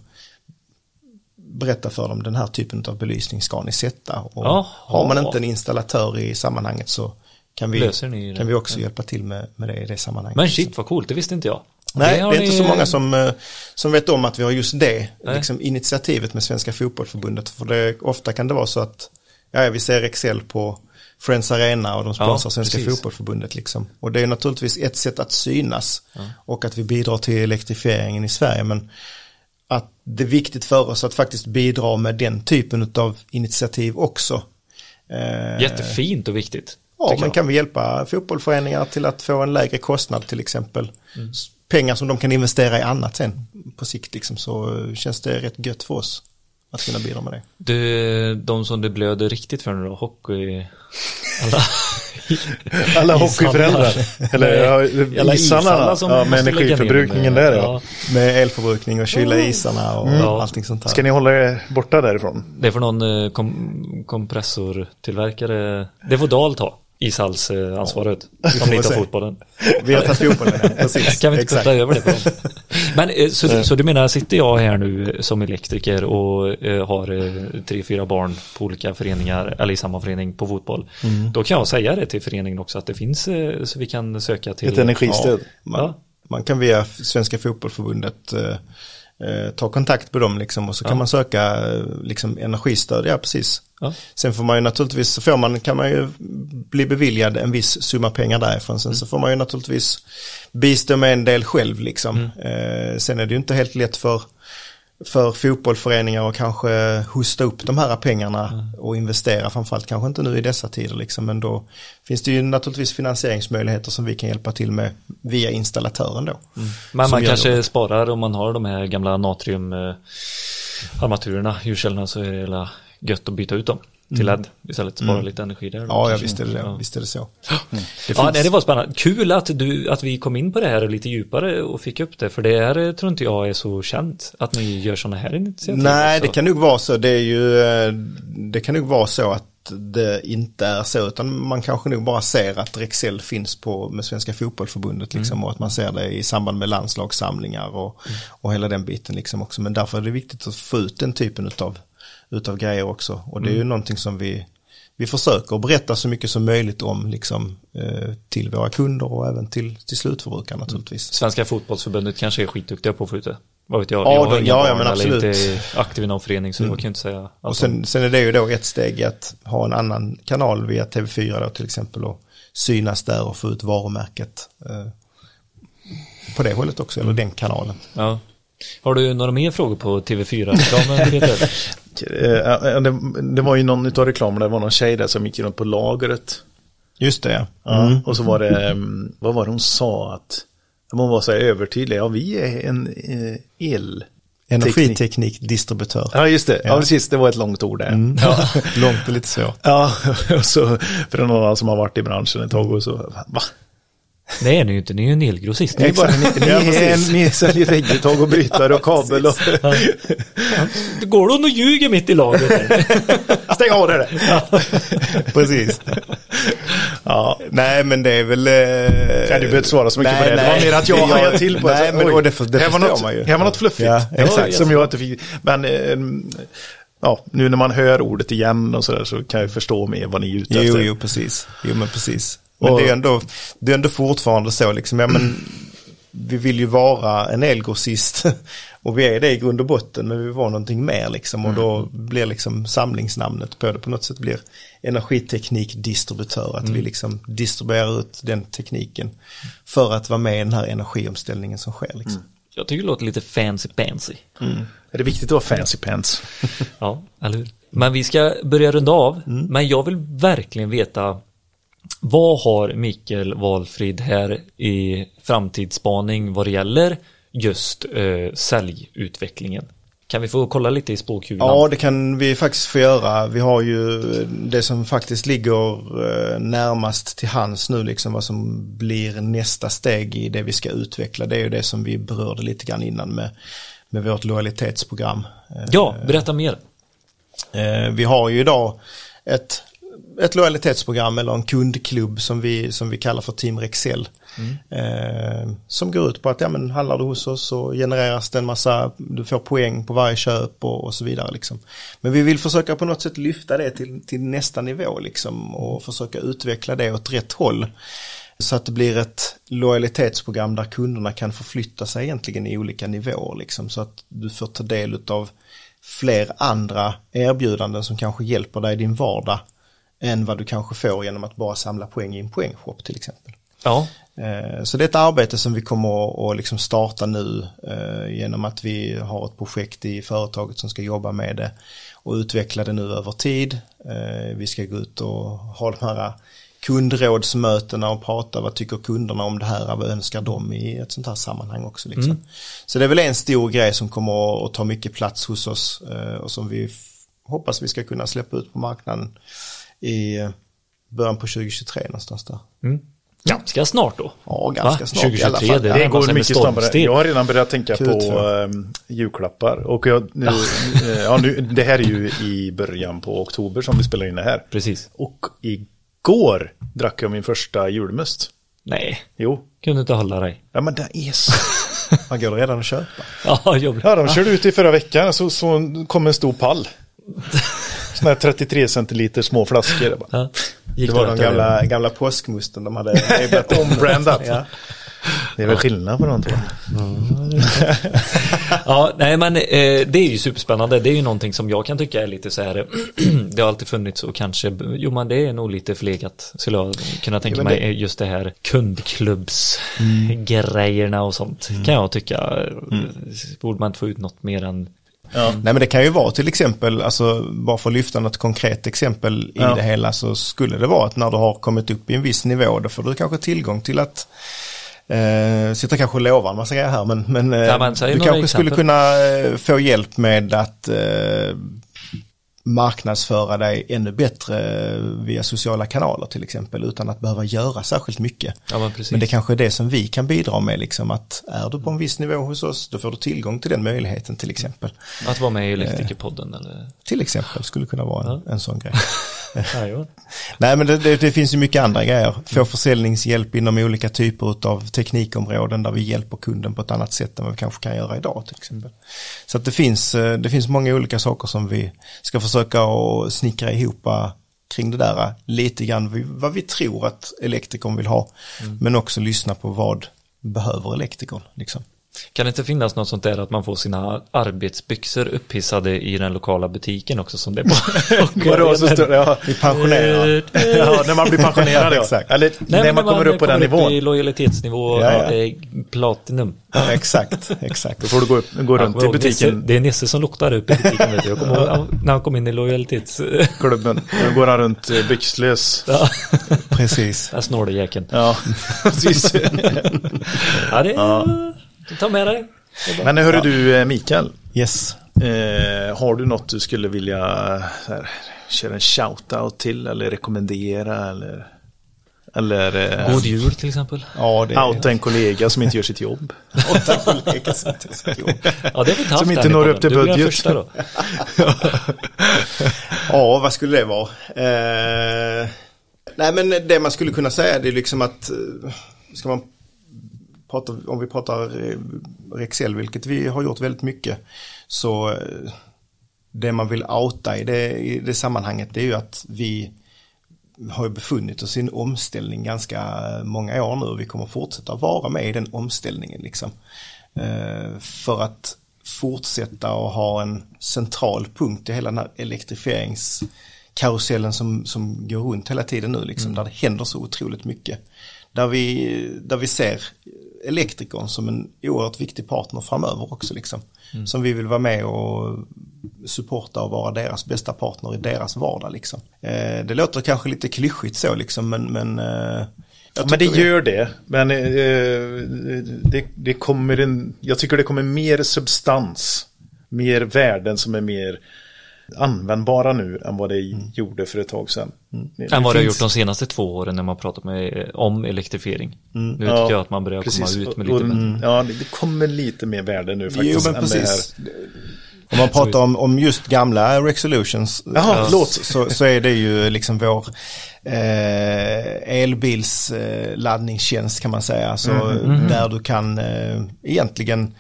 berätta för dem den här typen av belysning ska ni sätta. Och Jaha. har man inte en installatör i sammanhanget så kan vi, det? kan vi också hjälpa till med, med det i det sammanhanget. Men shit vad coolt, det visste inte jag. Nej, det, har är inte ni- så många som, eh, som vet om att vi har just det liksom, initiativet med Svenska Fotbollförbundet. För det, ofta kan det vara så att ja, vi ser Excel på Friends Arena och de sponsrar Ja, Svenska precis. Fotbollförbundet. Liksom. Och det är naturligtvis ett sätt att synas och att vi bidrar till elektrifieringen i Sverige. Men att det är viktigt för oss att faktiskt bidra med den typen av initiativ också. Eh, Jättefint och viktigt. Ja, men kan vi hjälpa fotbollsföreningar till att få en lägre kostnad till exempel. Mm. Pengar som de kan investera i annat sen på sikt liksom, så känns det rätt gött för oss. Att kunna bidra med det. Du, de som det blöder riktigt för nu då, hockey, alla, Alla hockeyföräldrar. Eller ja, alla isarna ishallar som ja, med energiförbrukningen där ja. Med elförbrukning och kyla isarna och Ja. allting sånt här. Ska ni hålla er borta därifrån? Det får någon eh, kom, kompressortillverkare, det får Dahl ta, ishallsansvaret, om ni tar fotbollen. Vi har tagit fotbollen, ja. precis. Kan vi inte Exakt. kutta över det på dem? Men eh, så, så du menar, sitter jag här nu som elektriker och eh, har eh, tre, fyra barn på olika föreningar, eller i samma förening på fotboll. Mm. Då kan jag säga det till föreningen också, att det finns eh, så vi kan söka till Ett energistöd. Man, Ja. man kan via Svenska Fotbollförbundet eh, eh, ta kontakt med dem liksom och så kan man söka eh, liksom energistöd, ja precis. Ja. Sen får man ju naturligtvis, så får man, kan man ju bli beviljad en viss summa pengar därifrån. Sen så får man ju naturligtvis bistå med en del själv liksom. Eh, sen är det ju inte helt lätt för för fotbollsföreningar och kanske hosta upp de här pengarna och investera, framförallt kanske inte nu i dessa tider liksom, men då finns det ju naturligtvis finansieringsmöjligheter som vi kan hjälpa till med via installatören då. Men Som man kanske det. sparar om man har de här gamla natrium eh, ljuskällorna så är det hela gött att byta ut dem till LED istället, spara lite energi där. Mm. Ja, ja visst är det det. Ja. Visst är det så. Ja, finns- nej, det var spännande. Kul att, du, att vi kom in på det här lite djupare och fick upp det, för det är, eh, tror inte jag är så känt att ni gör sådana här initiativ. Nej, också. det kan nog vara så. Det är ju, eh, det kan nog vara så att det inte är så, utan man kanske nog bara ser att Rexel finns på med Svenska Fotbollförbundet liksom och att man ser det i samband med landslagssamlingar och, och hela den biten liksom också. Men därför är det viktigt att få ut den typen utav, utav grejer också. Och det är ju någonting som vi, vi försöker berätta så mycket som möjligt om liksom, eh, till våra kunder och även till, till slutförbrukare naturligtvis. Svenska fotbollsförbundet kanske är skitduktiga på att få ut det. Vad vet jag? Ja, jag då- ja, ja, men absolut. Mm. inte aktiv i någon förening så jag kan inte säga. Och sen, sen är det ju då ett steg att ha en annan kanal via TV4 då till exempel och synas där och få ut varumärket eh, på det hållet också, eller den kanalen. Ja. Har du några mer frågor på TV4-reklamen Peter? Eh, det, det var ju någon av reklamerna, det var någon tjej där som gick runt på lagret. Just det, ja. Ja, Och så var det, mm, vad var det hon sa att, hon var så här övertydlig, ja vi är en eh, el... Energiteknikdistributör. Ja just det, ja. Ja. precis, det var ett långt ord där. Mm. Ja. Långt och lite svårt. Ja, och så för någon som har varit i branschen ett tag och så, va? Nej, ni är ju inte, ni är ju en elgrossist. Ni är bara, Ni, Ja, ni, precis. ni säljer vägguttag och brytare och kabel och det går hon och ljuger mitt i laget. stäng av det där. Precis. Ja, Nej, men det är väl... Eh... Nej, du behöver inte svara så mycket på det. Det var mer att jag Ja, hajade till på det. Nej, men och det, för, det här var något, man ju. Här var något fluffigt. Ja, exakt. Som Ja, jag inte fick. Men eh, ja, nu när man hör ordet igen och sådär så kan jag förstå mer vad ni är ute Jo, efter. jo, precis. Jo, men precis. Men Och- det är ändå, det är ändå fortfarande så liksom, ja men vi vill ju vara en elgrossist och vi är det i grund och botten men vi vill vara någonting mer liksom och då blir liksom samlingsnamnet på det på något sätt blir energiteknikdistributör att vi liksom distribuerar ut den tekniken för att vara med i den här energiomställningen som sker liksom. Jag tycker det låter lite fancy pansy. Är det viktigt att vara fancy pants? Ja, eller hur? Men vi ska börja runda av. Men jag vill verkligen veta vad har Mikael Valfrid här i framtidsspaning vad det gäller just eh, säljutvecklingen? Kan vi få kolla lite i spåkulan? Ja, det kan vi faktiskt få göra. Vi har ju det som faktiskt ligger eh, närmast till hands nu, liksom vad som blir nästa steg i det vi ska utveckla. Det är ju det som vi berörde lite grann innan med, med vårt lojalitetsprogram. Eh, Ja, berätta mer. Eh, Vi har ju idag ett, ett lojalitetsprogram eller en kundklubb som vi, som vi kallar för Team Rexel. Eh, som går ut på att ja, men handlar du hos oss så genereras det en massa, du får poäng på varje köp och, och så vidare. Liksom. Men vi vill försöka på något sätt lyfta det till, till nästa nivå liksom, och försöka utveckla det åt rätt håll. Så att det blir ett lojalitetsprogram där kunderna kan förflytta sig egentligen i olika nivåer. Liksom, så att du får ta del av fler andra erbjudanden som kanske hjälper dig i din vardag än vad du kanske får genom att bara samla poäng i en poängshop till exempel. Ja, Eh, Så det är ett arbete som vi kommer att- liksom starta nu eh, genom att vi har ett projekt i företaget som ska jobba med det och utveckla det nu över tid. Eh, Vi ska gå ut och ha de här kundrådsmötena och prata vad tycker kunderna om det här, vad önskar de i ett sånt här sammanhang också. Liksom. Så det är väl en stor grej som kommer att- ta mycket plats hos oss och som vi hoppas vi ska kunna släppa ut på marknaden i början på 2023 någonstans där. Ganska snart då. Ja, ganska Va? snart i alla 2023, fall. det. Det går mycket snabbare. Jag har redan börjat tänka på Q2. um, julklappar. Och jag, nu, eh, ja, nu, det här är ju i början på oktober som vi spelar in det här. Precis. Och igår drack jag min första julmust. Nej, Jo, kunde inte hålla dig. ja men det är så. Man går redan att köpa. Ja, jobbigt. Ja, de körde ut i förra veckan så, så kom en stor pall. Sådana här 33 centiliter små flaskor. Ja. Det var de gamla, gamla påskmusten de hade. Ombrandat. Ja. Det är väl skillnad på de två. Ja, nej men eh, det är ju superspännande. Det är ju någonting som jag kan tycka är lite så här. det har alltid funnits och kanske, jo men det är nog lite förlegat. Skulle jag kunna tänka Ja, men mig. Just det här kundklubbsgrejerna och sånt. Kan jag tycka. Mm. Borde man inte få ut något mer än Nej men det kan ju vara till exempel, alltså bara för att lyfta något konkret exempel i Ja. det hela så skulle det vara att när du har kommit upp i en viss nivå då får du kanske tillgång till att Eh, sitter kanske och lovar en massa grejer här men, men, eh, Ja, du kanske skulle exempel. kunna eh, få hjälp med att eh, marknadsföra dig ännu bättre eh, via sociala kanaler till exempel utan att behöva göra särskilt mycket. Ja men. Men det kanske är det som vi kan bidra med, liksom att är du på en viss nivå hos oss, då får du tillgång till den möjligheten till exempel. Att vara med i Elektrikerpodden eller? Till exempel skulle kunna vara en, en sån grej. Ja. Nej men det, det, det finns ju mycket andra grejer. Få försäljningshjälp inom olika typer av teknikområden där vi hjälper kunden på ett annat sätt än vad vi kanske kan göra idag till exempel. Så att det finns, eh, det finns många olika saker som vi ska försöka att snickra ihop kring det där. eh, Lite grann vad vi tror att elektrikern vill ha. Men också lyssna på vad behöver elektrikern. Liksom. Kan det inte finnas något sånt där att man får sina arbetsbyxor upphissade i den lokala butiken också som det är på? Vadå, så står det, ja. Vi pensionerar. ja, när man blir pensionerad ja. Exakt. Eller Nej, när men man kommer upp på den i nivån. lojalitetsnivå, Ja, ja, ja. det är platinum. exakt, exakt. Då får du gå, upp, gå runt i butiken, Nisse, det är Nisse som luktar upp i butiken vet du. Jag kommer ihåg när han kom in i lojalitets... klubben. Då går han runt eh, byxlös. ja, Precis. där snår det jäkeln. Ja, precis. Ja, det är... Ta med dig. Men hörru du eh, Mikael. Yes. Eh, har du något du skulle vilja så här, köra en shout-out till eller rekommendera eller eller eh, God jul till exempel. Ja, det är... outa en kollega som inte gör sitt jobb? Åtta kollegor som inte har sitt jobb. Ja, det har vi inte haft Som inte når upp till Du blir den budget. första då. Ja, vad skulle det vara? Eh, nej, men det man skulle kunna säga det är liksom att eh, ska man prata, om vi pratar eh, Rexel, vilket vi har gjort väldigt mycket, så eh, det man vill outa i det, i det sammanhanget det är ju att vi har befunnit oss i en omställning ganska många år nu och vi kommer fortsätta vara med i den omställningen liksom. Eh, för att fortsätta och ha en central punkt i hela den här elektrifieringskarusellen som, som går runt hela tiden nu liksom, där det händer så otroligt mycket. Där vi, där vi ser elektrikern som en oerhört viktig partner framöver också liksom. Som vi vill vara med och supporta och vara deras bästa partner i deras vardag liksom. Eh, det låter kanske lite klyschigt så liksom men, men eh, jag Men det gör det. Men eh, det, det kommer en, jag tycker det kommer mer substans. Mer värden som är mer användbara nu än vad det gjorde för ett tag sedan. Det, Än vad det har gjort de senaste två åren när man pratat med, om elektrifiering. Nu tycker Ja, jag att man börjar precis. komma ut med lite mer. Ja, det, det kommer lite mer värde nu Jo faktiskt. men än det här. precis. Om man pratar om, om just gamla Resolutions Jaha, eh, förlåt. Så, så är det ju liksom vår eh, elbils eh, laddningstjänst kan man säga. Så Mm, där du kan eh, egentligen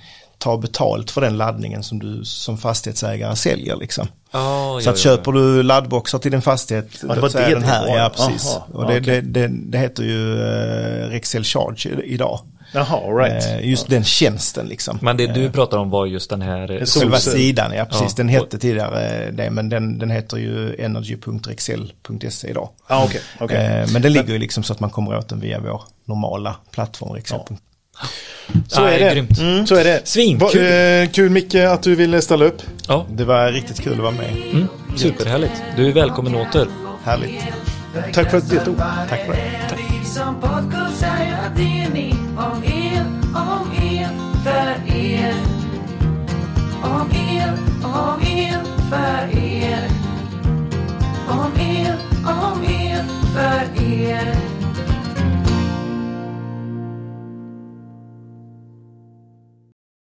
ta betalt för den laddningen som du som fastighetsägare säljer liksom. Ja, Så ja, att ja, köper du laddboxar till din fastighet, det var det den här, ja precis. Aha, och det, okej. det, det, det heter ju eh, Rexel Charge idag. Jaha, right. Eh, just den tjänsten liksom. Men det du pratar om var just den här eh, Så- Själva sidan, ja precis. Ja. Den hette tidigare det, men den, den heter ju energy.rexel.se idag. Ja, okej. okej. Eh, men det ligger ju liksom så att man kommer åt den via vår normala plattform Rexel. Så är det. Grymt. Mm. Så är det. Svinkul. Va, eh, kul Micke att du ville ställa upp. Ja. Det var riktigt kul att vara med. Mm. Superhärligt. Du är välkommen åter. Härligt. Tack för att du deltog. Tack för det. Tack. Som det